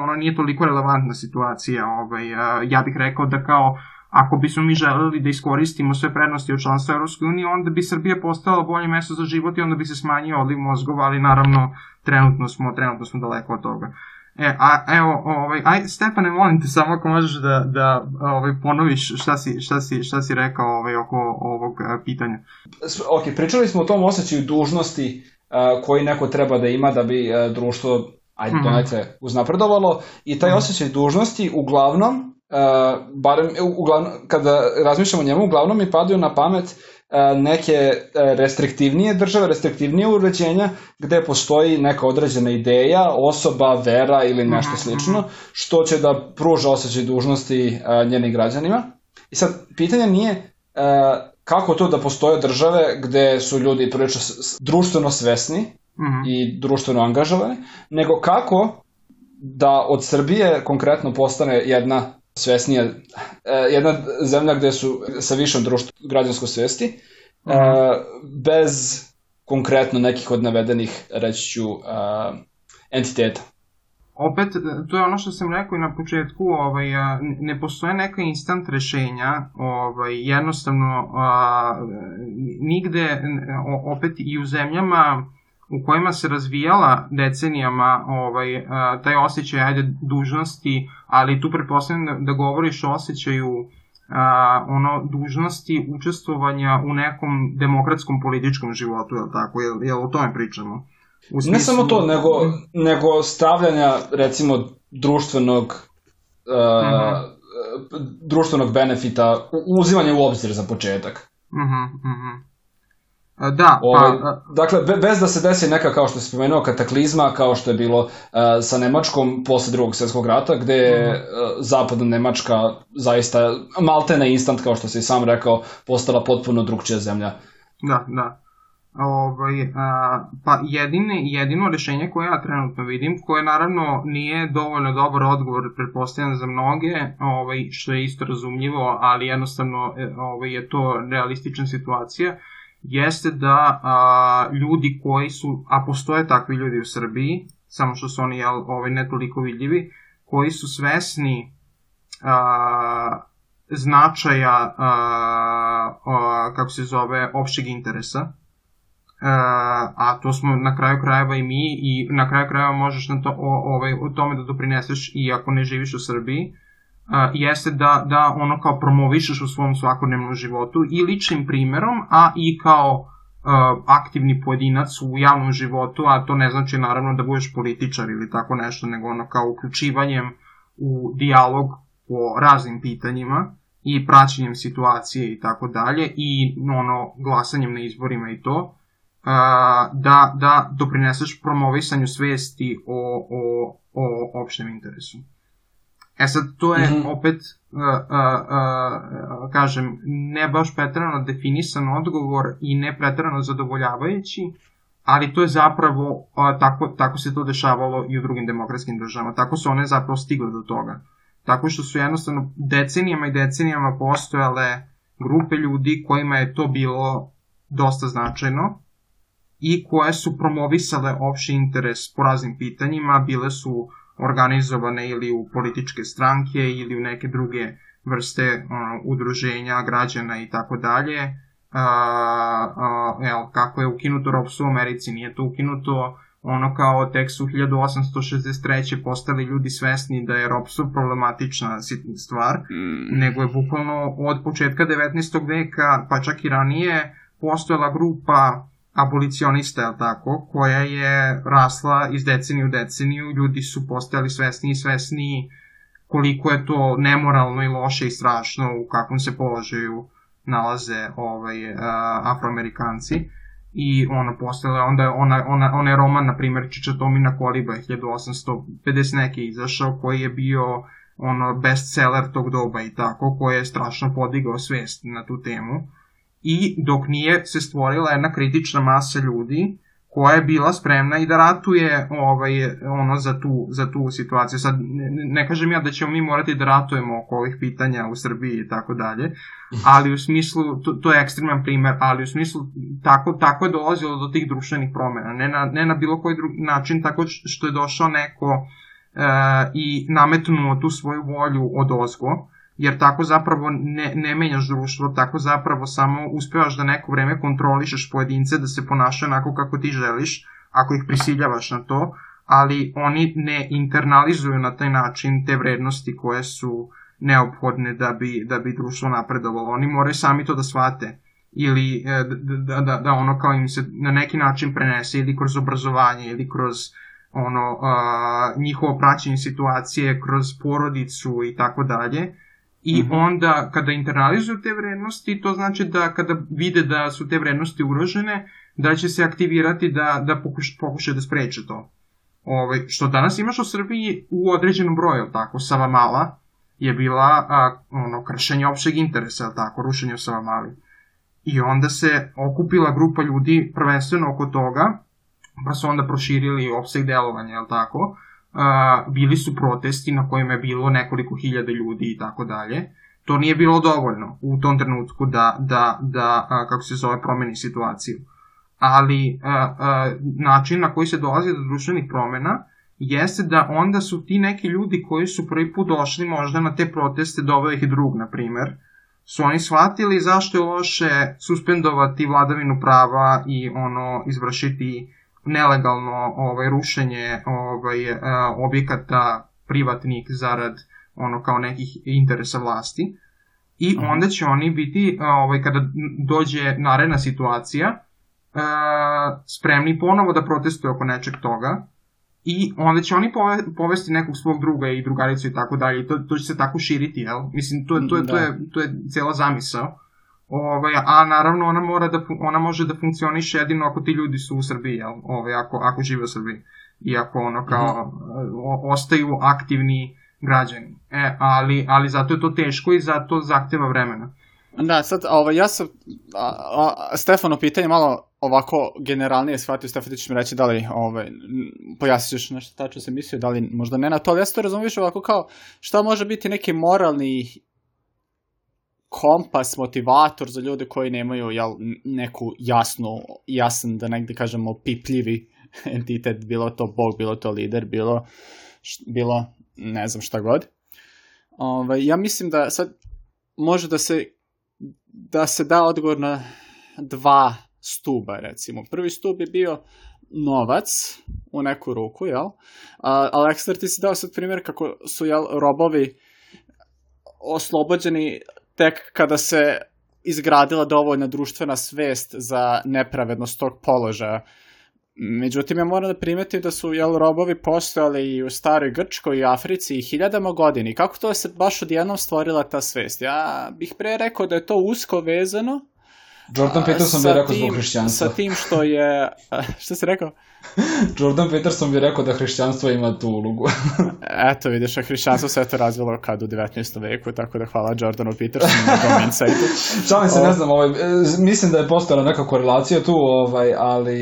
ono nije toliko relevantna situacija. Ovaj, ja bih rekao da kao ako bismo mi želeli da iskoristimo sve prednosti od članstva Evropske unije, onda bi Srbija postala bolje mesto za život i onda bi se smanjio odliv mozgova, ali naravno trenutno smo, trenutno smo daleko od toga. E, a evo, ovaj, aj, Stefane, molim te samo ako možeš da, da ovaj, ponoviš šta si, šta, si, šta si rekao ovaj, oko ovog pitanja. Ok, pričali smo o tom osjećaju dužnosti uh, koji neko treba da ima da bi uh, društvo ajde, mm -hmm. uznapredovalo i taj mm -hmm. osjećaj dužnosti uglavnom, uh, barem uglavnom, kada razmišljamo o njemu, uglavnom mi padaju na pamet E, neke e, restriktivnije države, restriktivnije uređenja gde postoji neka određena ideja, osoba, vera ili nešto mhm, slično, mhm. što će da pruža osjećaj dužnosti e, njenim građanima. I sad, pitanje nije kako to da postoje države gde su ljudi prilično društveno svesni -hmm. i društveno angažovani, nego kako da od Srbije konkretno postane jedna svesnija, e, jedna zemlja gde su sa višom društvo, građanskoj svesti, e, bez konkretno nekih od navedenih, reći ću, e, entiteta. Opet, to je ono što sam rekao i na početku, ovaj, ne postoje neka instant rešenja, ovaj, jednostavno a, nigde, opet i u zemljama u kojima se razvijala decenijama ovaj, taj osjećaj ajde, dužnosti, ali tu pretpostavljam da, da govoriš o osjećaju a, ono dužnosti učestvovanja u nekom demokratskom političkom životu, je li tako? Jel, jel o tome pričamo? U smislu... Ne samo to, nego, nego stavljanja recimo društvenog uh, -huh. društvenog benefita, uzimanje u obzir za početak. Uh -huh, uh -huh. Da, pa... Ovaj, dakle, bez da se desi neka, kao što se spomenuo, kataklizma, kao što je bilo uh, sa Nemačkom posle drugog svjetskog rata, gde je uh, zapadna Nemačka zaista maltene instant, kao što se i sam rekao, postala potpuno drugčija zemlja. Da, da. Ovaj, a, pa jedine, jedino rešenje koje ja trenutno vidim, koje naravno nije dovoljno dobar odgovor, pretpostavljam za mnoge, ovaj, što je isto razumljivo, ali jednostavno e, ovaj, je to realistična situacija, jeste da a, ljudi koji su, a postoje takvi ljudi u Srbiji, samo što su oni jel, ovaj, ne toliko vidljivi, koji su svesni a, značaja, a, a, kako se zove, opšteg interesa, a to smo na kraju krajeva i mi i na kraju krajeva možeš na to, o, ovaj, o tome da doprineseš i ako ne živiš u Srbiji, a, jeste da, da ono kao promovišeš u svom svakodnevnom životu i ličnim primerom, a i kao a, aktivni pojedinac u javnom životu, a to ne znači naravno da budeš političar ili tako nešto, nego ono kao uključivanjem u dijalog o raznim pitanjima i praćenjem situacije i tako dalje i ono glasanjem na izborima i to da, da doprineseš promovisanju svesti o, o, o opštem interesu. E sad, to je mm -hmm. opet, uh, uh, uh, kažem, ne baš pretrano definisan odgovor i ne pretrano zadovoljavajući, ali to je zapravo, uh, tako, tako se to dešavalo i u drugim demokratskim državama, tako su one zapravo stigle do toga. Tako što su jednostavno decenijama i decenijama postojale grupe ljudi kojima je to bilo dosta značajno i koje su promovisale opšti interes po raznim pitanjima, bile su organizovane ili u političke stranke ili u neke druge vrste ono, udruženja građana i tako dalje. Evo, kako je ukinuto ropstvo u Americi, nije to ukinuto ono kao tek su 1863. postali ljudi svesni da je ropstvo problematična stvar, mm. nego je bukvalno od početka 19. veka, pa čak i ranije, postojala grupa abolicionista, je tako, koja je rasla iz deceniju u deceniju, ljudi su postajali svesni i svesni koliko je to nemoralno i loše i strašno u kakvom se položaju nalaze ovaj, uh, afroamerikanci. I ono postale, onda ona, ona, ona je roman, na primjer, Čičatomina Koliba 1850 neki izašao, koji je bio ono bestseller tog doba i tako, koji je strašno podigao svest na tu temu i dok nije se stvorila jedna kritična masa ljudi koja je bila spremna i da ratuje ovaj, ono za tu, za tu situaciju. Sad, ne, ne kažem ja da ćemo mi morati da ratujemo oko ovih pitanja u Srbiji i tako dalje, ali u smislu, to, to je ekstreman primer, ali u smislu tako, tako je dolazilo do tih društvenih promena, ne na, ne na bilo koji drugi način, tako što je došao neko e, i nametnuo tu svoju volju od ozgo, jer tako zapravo ne, ne menjaš društvo, tako zapravo samo uspevaš da neko vreme kontrolišeš pojedince da se ponašaju onako kako ti želiš, ako ih prisiljavaš na to, ali oni ne internalizuju na taj način te vrednosti koje su neophodne da bi, da bi društvo napredovalo. Oni moraju sami to da shvate ili e, da, da, da ono kao im se na neki način prenese ili kroz obrazovanje ili kroz ono a, njihovo praćenje situacije kroz porodicu i tako dalje I mm -hmm. onda kada internalizuju te vrednosti, to znači da kada vide da su te vrednosti ugrožene, da će se aktivirati da, da pokuš, pokušaju da spreče to. Ove, ovaj, što danas imaš u Srbiji u određenom broju, tako, Savamala je bila a, ono, kršenje opšteg interesa, tako, rušenje u Savamali. I onda se okupila grupa ljudi prvenstveno oko toga, pa su onda proširili opseg delovanja, jel tako, a, bili su protesti na kojima je bilo nekoliko hiljada ljudi i tako dalje. To nije bilo dovoljno u tom trenutku da, da, da a, kako se zove, promeni situaciju. Ali a, a, način na koji se dolazi do društvenih promena jeste da onda su ti neki ljudi koji su prvi put došli možda na te proteste, doveo ih drug, na primer, su oni shvatili zašto je loše suspendovati vladavinu prava i ono izvršiti nelegalno ovaj rušenje ovaj e, objekata privatnih zarad ono kao nekih interesa vlasti i mhm. onda će oni biti ovaj kada dođe naredna situacija e, spremni ponovo da protestuju oko nečeg toga i onda će oni povesti nekog svog druga i drugaricu i tako dalje i to, to će se tako širiti, jel? Mislim, to, to, to, da. to, je, to je cela zamisao. Ovaj, a naravno ona mora da ona može da funkcioniše jedino ako ti ljudi su u Srbiji, jel? Ovaj, ako, ako žive u Srbiji. I ako ono kao mm -hmm. ostaju aktivni građani. E, ali, ali zato je to teško i zato zahteva vremena. Da, sad, ovaj, ja sam, a, a, Stefano pitanje malo ovako generalnije shvatio, Stefan, ti ćeš mi reći da li, ovaj, pojasniš nešto tačno se mislio, da li možda ne na to, ali ja se to razumiješ ovako kao, šta može biti neki moralni kompas, motivator za ljude koji nemaju jel, neku jasnu, jasan, da negde kažemo, pipljivi [laughs] entitet, bilo to bog, bilo to lider, bilo, bilo ne znam šta god. Ove, ovaj, ja mislim da sad može da se da se da odgovor na dva stuba, recimo. Prvi stub je bio novac u neku ruku, jel? A, Aleksandar, ti si dao sad primjer kako su, jel, robovi oslobođeni tek kada se izgradila dovoljna društvena svest za nepravednost tog položaja. Međutim, ja moram da primetim da su jel, robovi postojali i u staroj Grčkoj i Africi i hiljadama godini. Kako to se baš odjednom stvorila ta svest? Ja bih pre rekao da je to usko vezano Jordan Peterson bi rekao zbog hrišćanstva. Sa tim što je... Šta si rekao? [laughs] Jordan Peterson bi rekao da hrišćanstvo ima tu ulogu. [laughs] Eto, vidiš, a hrišćanstvo se to razvilo kad u 19. veku, tako da hvala Jordanu Petersonu na tom insightu. [laughs] Šalim se, ne znam, ovaj, e, mislim da je postojala neka korelacija tu, ovaj, ali...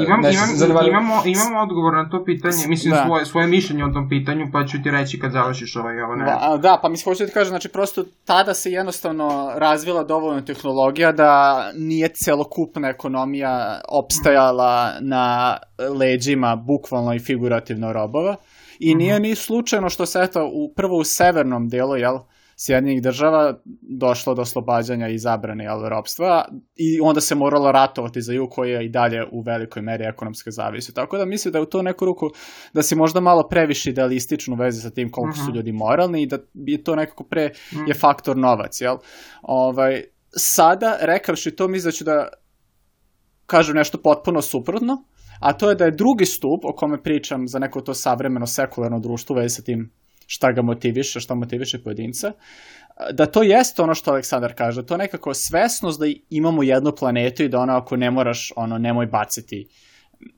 E, imam, neći, imam, zanimali... imamo, imamo odgovor na to pitanje, mislim da. svoje, svoje mišljenje o tom pitanju, pa ću ti reći kad završiš ovaj, ovo ne. Da, da, pa mislim, hoću da ti kažem, znači prosto tada se jednostavno razvila dovoljno tehnologija da nije celokupna ekonomija opstajala na leđima bukvalno i figurativno robova. I mm -hmm. nije ni slučajno što se eto u, prvo u severnom delu, jel, Sjedinjenih država došlo do oslobađanja i zabrane jel, robstva i onda se moralo ratovati za jug koji je i dalje u velikoj meri ekonomske zavisi. Tako da mislim da je u to neku ruku da si možda malo previše idealističnu vezi sa tim koliko uh -huh. su mhm. ljudi moralni i da je to nekako pre -huh. je faktor novac, jel? Ovaj, sada, rekavši to, mislim da ću da kažem nešto potpuno suprotno, a to je da je drugi stup o kome pričam za neko to savremeno sekularno društvo vezi sa tim šta ga motiviše, šta motiviše pojedinca, da to jeste ono što Aleksandar kaže, da to nekako svesnost da imamo jednu planetu i da ono ako ne moraš, ono, nemoj baciti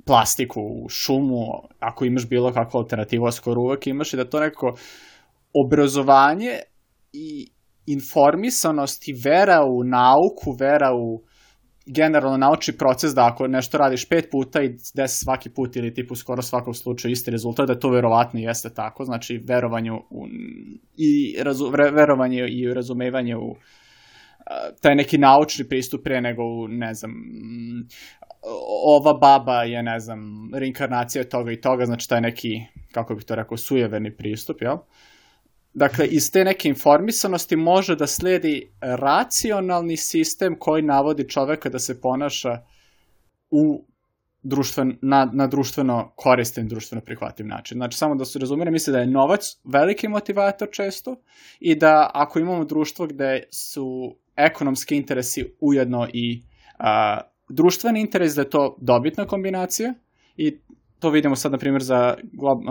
plastiku u šumu, ako imaš bilo kakvu alternativu, a skoro uvek imaš i da to nekako obrazovanje i informisanost i vera u nauku, vera u generalno naučni proces da ako nešto radiš pet puta i desi svaki put ili tipu skoro svakom slučaju isti rezultat, da to verovatno jeste tako, znači verovanju u, i razu, verovanje i razumevanje u taj neki naučni pristup pre nego u, ne znam, ova baba je, ne znam, reinkarnacija toga i toga, znači taj neki, kako bih to rekao, sujeverni pristup, jel? Uh, Dakle, iz te neke informisanosti može da sledi racionalni sistem koji navodi čoveka da se ponaša u društven, na, na društveno koristan, društveno prihvativ način. Znači, samo da se razumire, misle da je novac veliki motivator često i da ako imamo društvo gde su ekonomski interesi ujedno i a, društveni interes, da je to dobitna kombinacija i to vidimo sad, na primjer, za,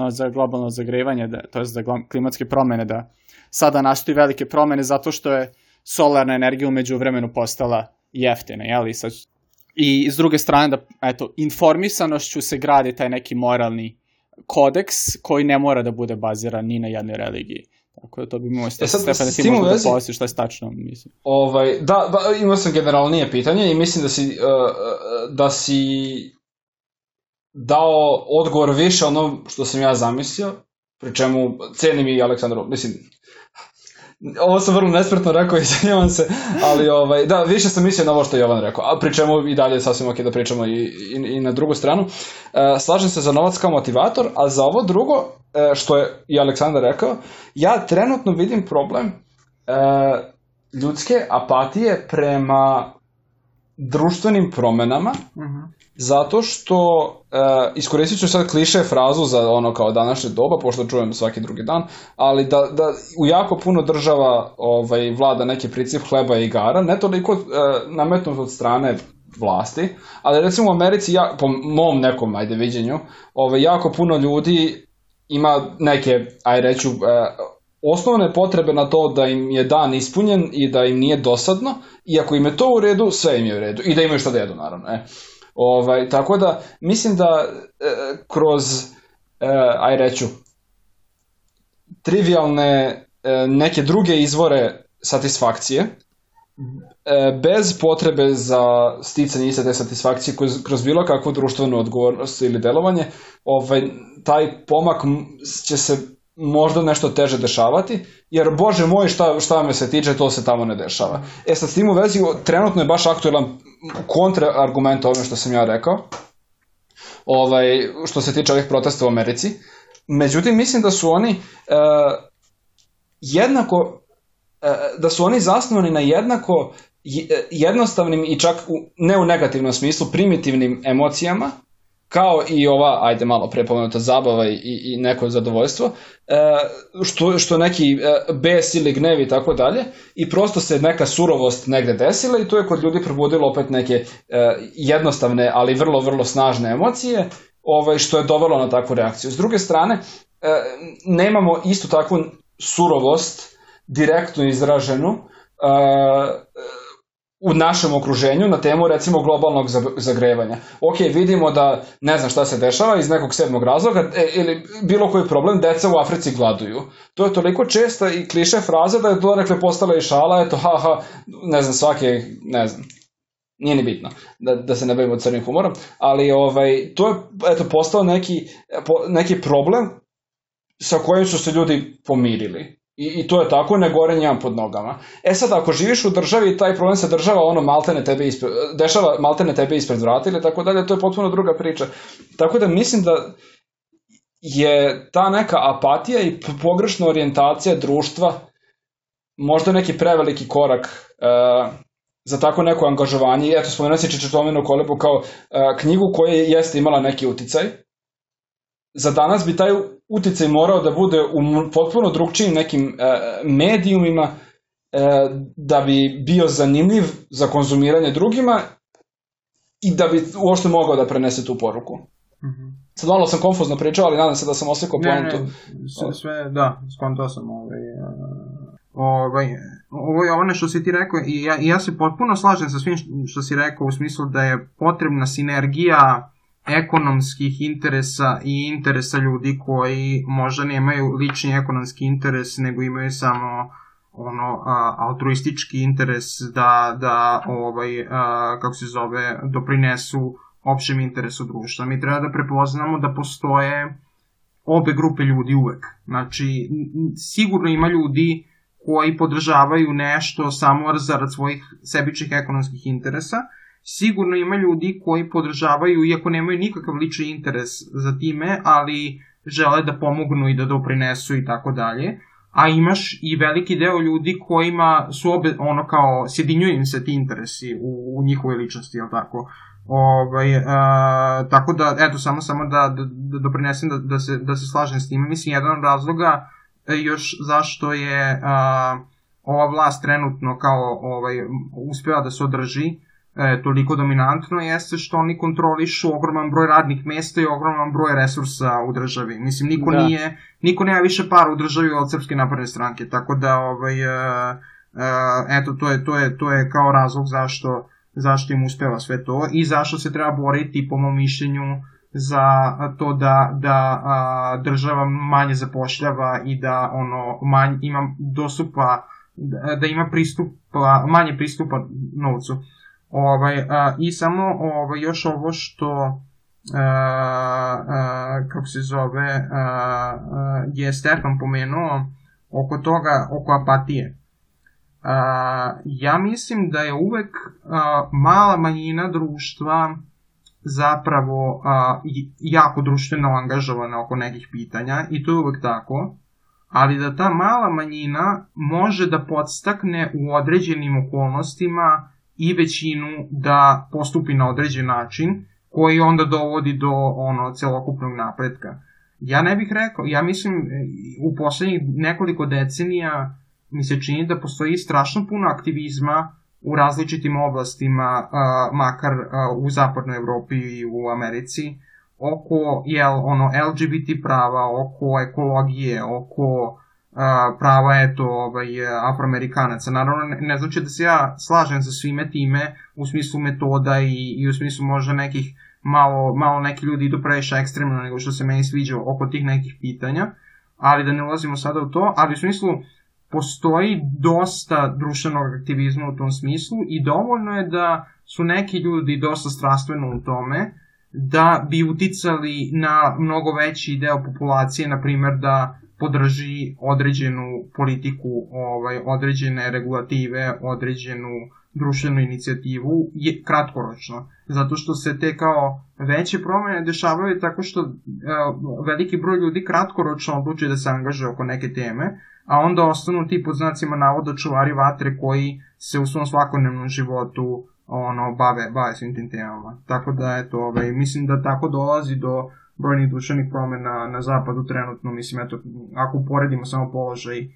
za globalno zagrevanje, da, to je za klimatske promene, da sada nastoji velike promene zato što je solarna energija umeđu vremenu postala jeftina, jel? I, sad, I s druge strane, da, eto, informisanošću se gradi taj neki moralni kodeks koji ne mora da bude baziran ni na jednoj religiji. Tako da to bi imao e Stefan, da ti možda da pojasniš šta je stačno, mislim. Ovaj, da, ba, imao sam generalnije pitanje i mislim da si, uh, da si dao odgovor više ono što sam ja zamislio, pri čemu cenim i Aleksandru, mislim, ovo sam vrlo nespretno rekao, [laughs] izvinjavam se, ali ovaj, da, više sam mislio na ovo što je Jovan rekao, a pri čemu i dalje sasvim ok da pričamo i, i, i na drugu stranu. E, slažem se za novac kao motivator, a za ovo drugo, e, što je i Aleksandar rekao, ja trenutno vidim problem e, ljudske apatije prema društvenim promenama, uh mhm. -huh. Zato što, e, iskoristit ću sad kliše frazu za ono kao današnje doba, pošto čujem svaki drugi dan, ali da, da u jako puno država ovaj, vlada neki princip hleba i igara, ne toliko e, nametnut od strane vlasti, ali recimo u Americi, ja, po mom nekom, ajde, viđenju, ovaj, jako puno ljudi ima neke, aj reću, e, osnovne potrebe na to da im je dan ispunjen i da im nije dosadno, i ako im je to u redu, sve im je u redu. I da imaju šta da jedu, naravno. E. Ovaj, tako da, mislim da e, kroz, e, aj reću, trivialne e, neke druge izvore satisfakcije, e, bez potrebe za sticanje iste te satisfakcije kroz, kroz bilo kakvu društvenu odgovornost ili delovanje, ovaj, taj pomak će se možda nešto teže dešavati, jer bože moj šta, šta me se tiče, to se tamo ne dešava. E sad s tim u vezi, trenutno je baš aktuelan kontraargument ovome što sam ja rekao, ovaj, što se tiče ovih protesta u Americi. Međutim, mislim da su oni uh, jednako, uh, da su oni zasnovani na jednako jednostavnim i čak u, ne u negativnom smislu primitivnim emocijama kao i ova, ajde malo prepomenuta zabava i, i neko zadovoljstvo, e, što, što neki e, bes ili gnev i tako dalje, i prosto se neka surovost negde desila i to je kod ljudi probudilo opet neke e, jednostavne, ali vrlo, vrlo snažne emocije, ovaj, što je dovelo na takvu reakciju. S druge strane, nemamo istu takvu surovost direktno izraženu, u našem okruženju na temu recimo globalnog zagrevanja. Ok, vidimo da ne znam šta se dešava iz nekog sedmog razloga e, ili bilo koji problem, deca u Africi gladuju. To je toliko česta i kliše fraza da je to rekle postala i šala, eto ha ha, ne znam svake, ne znam, nije ni bitno da, da se ne bavimo crnim humorom, ali ovaj, to je eto, postao neki, neki problem sa kojim su se ljudi pomirili. I, I to je tako, ne gore njam pod nogama. E sad, ako živiš u državi, taj problem se država ono maltene tebe ispred, dešava maltene tebe ispred vrata ili tako dalje, to je potpuno druga priča. Tako da mislim da je ta neka apatija i pogrešna orijentacija društva možda neki preveliki korak uh, za tako neko angažovanje. Eto, spomenuo si Čečetominu Kolebu kao uh, knjigu koja jeste imala neki uticaj, za danas bi taj uticaj morao da bude u potpuno drugčijim nekim e, medijumima e, da bi bio zanimljiv za konzumiranje drugima i da bi uopšte mogao da prenese tu poruku. Mm -hmm. Sad malo sam konfuzno pričao, ali nadam se da sam oslikao poentu. Ne, sve, sve, da, skontao sam ovaj, ovaj, ovo je ono što si ti rekao i ja, i ja se potpuno slažem sa svim što si rekao u smislu da je potrebna sinergija ekonomskih interesa i interesa ljudi koji možda nemaju lični ekonomski interes, nego imaju samo ono a, altruistički interes da da ovaj a, kako se zove doprinesu opštem interesu društva. Mi treba da prepoznamo da postoje obe grupe ljudi uvek. Znači, sigurno ima ljudi koji podržavaju nešto samo zarad svojih sebičnih ekonomskih interesa, sigurno ima ljudi koji podržavaju, iako nemaju nikakav lični interes za time, ali žele da pomognu i da doprinesu i tako dalje. A imaš i veliki deo ljudi kojima su obe, ono kao, sjedinjuju im se ti interesi u, u njihove ličnosti, jel tako? Ovaj, a, tako da, eto, samo samo da, da, da doprinesem da, da, se, da se slažem s time. Mislim, jedan od razloga e, još zašto je a, ova vlast trenutno kao ovaj, uspela da se održi, e, toliko dominantno jeste što oni kontrolišu ogroman broj radnih mesta i ogroman broj resursa u državi. Mislim, niko da. nije, niko nema više para u državi od Srpske napredne stranke, tako da, ovaj, e, e, eto, to je, to, je, to je kao razlog zašto, zašto im uspeva sve to i zašto se treba boriti, po mom mišljenju, za to da, da a, država manje zapošljava i da ono manje, ima dostupa da, da ima pristupa, manje pristupa novcu. Ovaj, a, I samo ovaj, još ovo što a, a, kako se zove a, a, je Stefan pomenuo oko toga, oko apatije. A, ja mislim da je uvek a, mala manjina društva zapravo a, jako društveno angažovana oko nekih pitanja i to je uvek tako, ali da ta mala manjina može da podstakne u određenim okolnostima i većinu da postupi na određen način koji onda dovodi do ono celokupnog napretka. Ja ne bih rekao, ja mislim u poslednjih nekoliko decenija mi se čini da postoji strašno puno aktivizma u različitim oblastima, makar u zapadnoj Evropi i u Americi, oko jel, ono, LGBT prava, oko ekologije, oko prava eto ovaj afroamerikanaca. Naravno ne, ne znači da se ja slažem sa svime time u smislu metoda i, i u smislu možda nekih malo, malo neki ljudi idu previše ekstremno nego što se meni sviđa oko tih nekih pitanja, ali da ne ulazimo sada u to, ali u smislu postoji dosta društvenog aktivizma u tom smislu i dovoljno je da su neki ljudi dosta strastveno u tome da bi uticali na mnogo veći deo populacije, na primer da podrži određenu politiku, ovaj, određene regulative, određenu društvenu inicijativu je kratkoročno. Zato što se te kao veće promene dešavaju tako što uh, veliki broj ljudi kratkoročno odluči da se angaže oko neke teme, a onda ostanu ti pod znacima navoda čuvari vatre koji se u svom svakodnevnom životu ono, bave, bave svim tim temama. Tako da, eto, ovaj, mislim da tako dolazi do brojnih duševnih promena na zapadu trenutno, mislim, eto, ako uporedimo samo položaj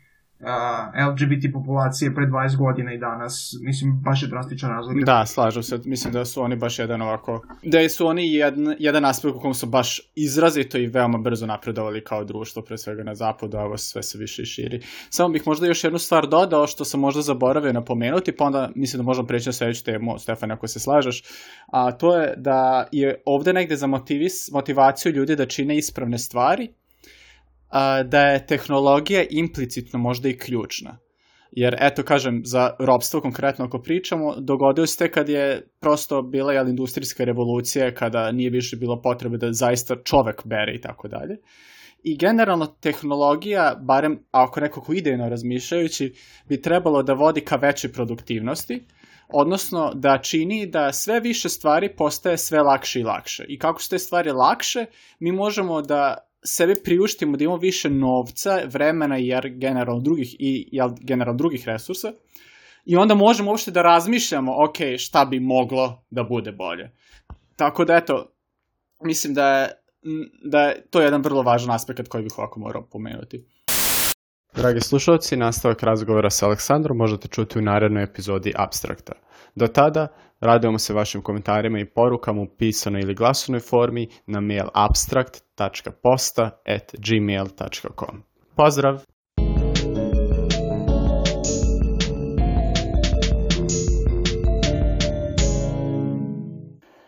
uh, LGBT populacije pre 20 godina i danas, mislim, baš je drastičan razlika. Da, slažem se, mislim da su oni baš jedan ovako, da su oni jedan, jedan aspekt u kom su baš izrazito i veoma brzo napredovali kao društvo, pre svega na zapadu, a ovo sve se više širi. Samo bih možda još jednu stvar dodao, što sam možda zaboravio napomenuti, pa onda mislim da možemo preći na sledeću temu, Stefan, ako se slažeš, a to je da je ovde negde za motivis, motivaciju ljudi da čine ispravne stvari, a, da je tehnologija implicitno možda i ključna. Jer, eto, kažem, za robstvo konkretno ako pričamo, dogodilo se kad je prosto bila jel, industrijska revolucija, kada nije više bilo potrebe da zaista čovek bere i tako dalje. I generalno tehnologija, barem ako nekako idejno razmišljajući, bi trebalo da vodi ka većoj produktivnosti, odnosno da čini da sve više stvari postaje sve lakše i lakše. I kako su te stvari lakše, mi možemo da sebe priuštimo da imamo više novca, vremena jer generalno drugih i jel, generalno drugih resursa i onda možemo uopšte da razmišljamo ok, šta bi moglo da bude bolje. Tako da eto, mislim da je, da je to jedan vrlo važan aspekt koji bih ovako morao pomenuti. Dragi slušalci, nastavak razgovora sa Aleksandrom možete čuti u narednoj epizodi Abstrakta. Do tada, radujemo se vašim komentarima i porukama u pisanoj ili glasovnoj formi na mail abstract.posta at gmail.com. Pozdrav!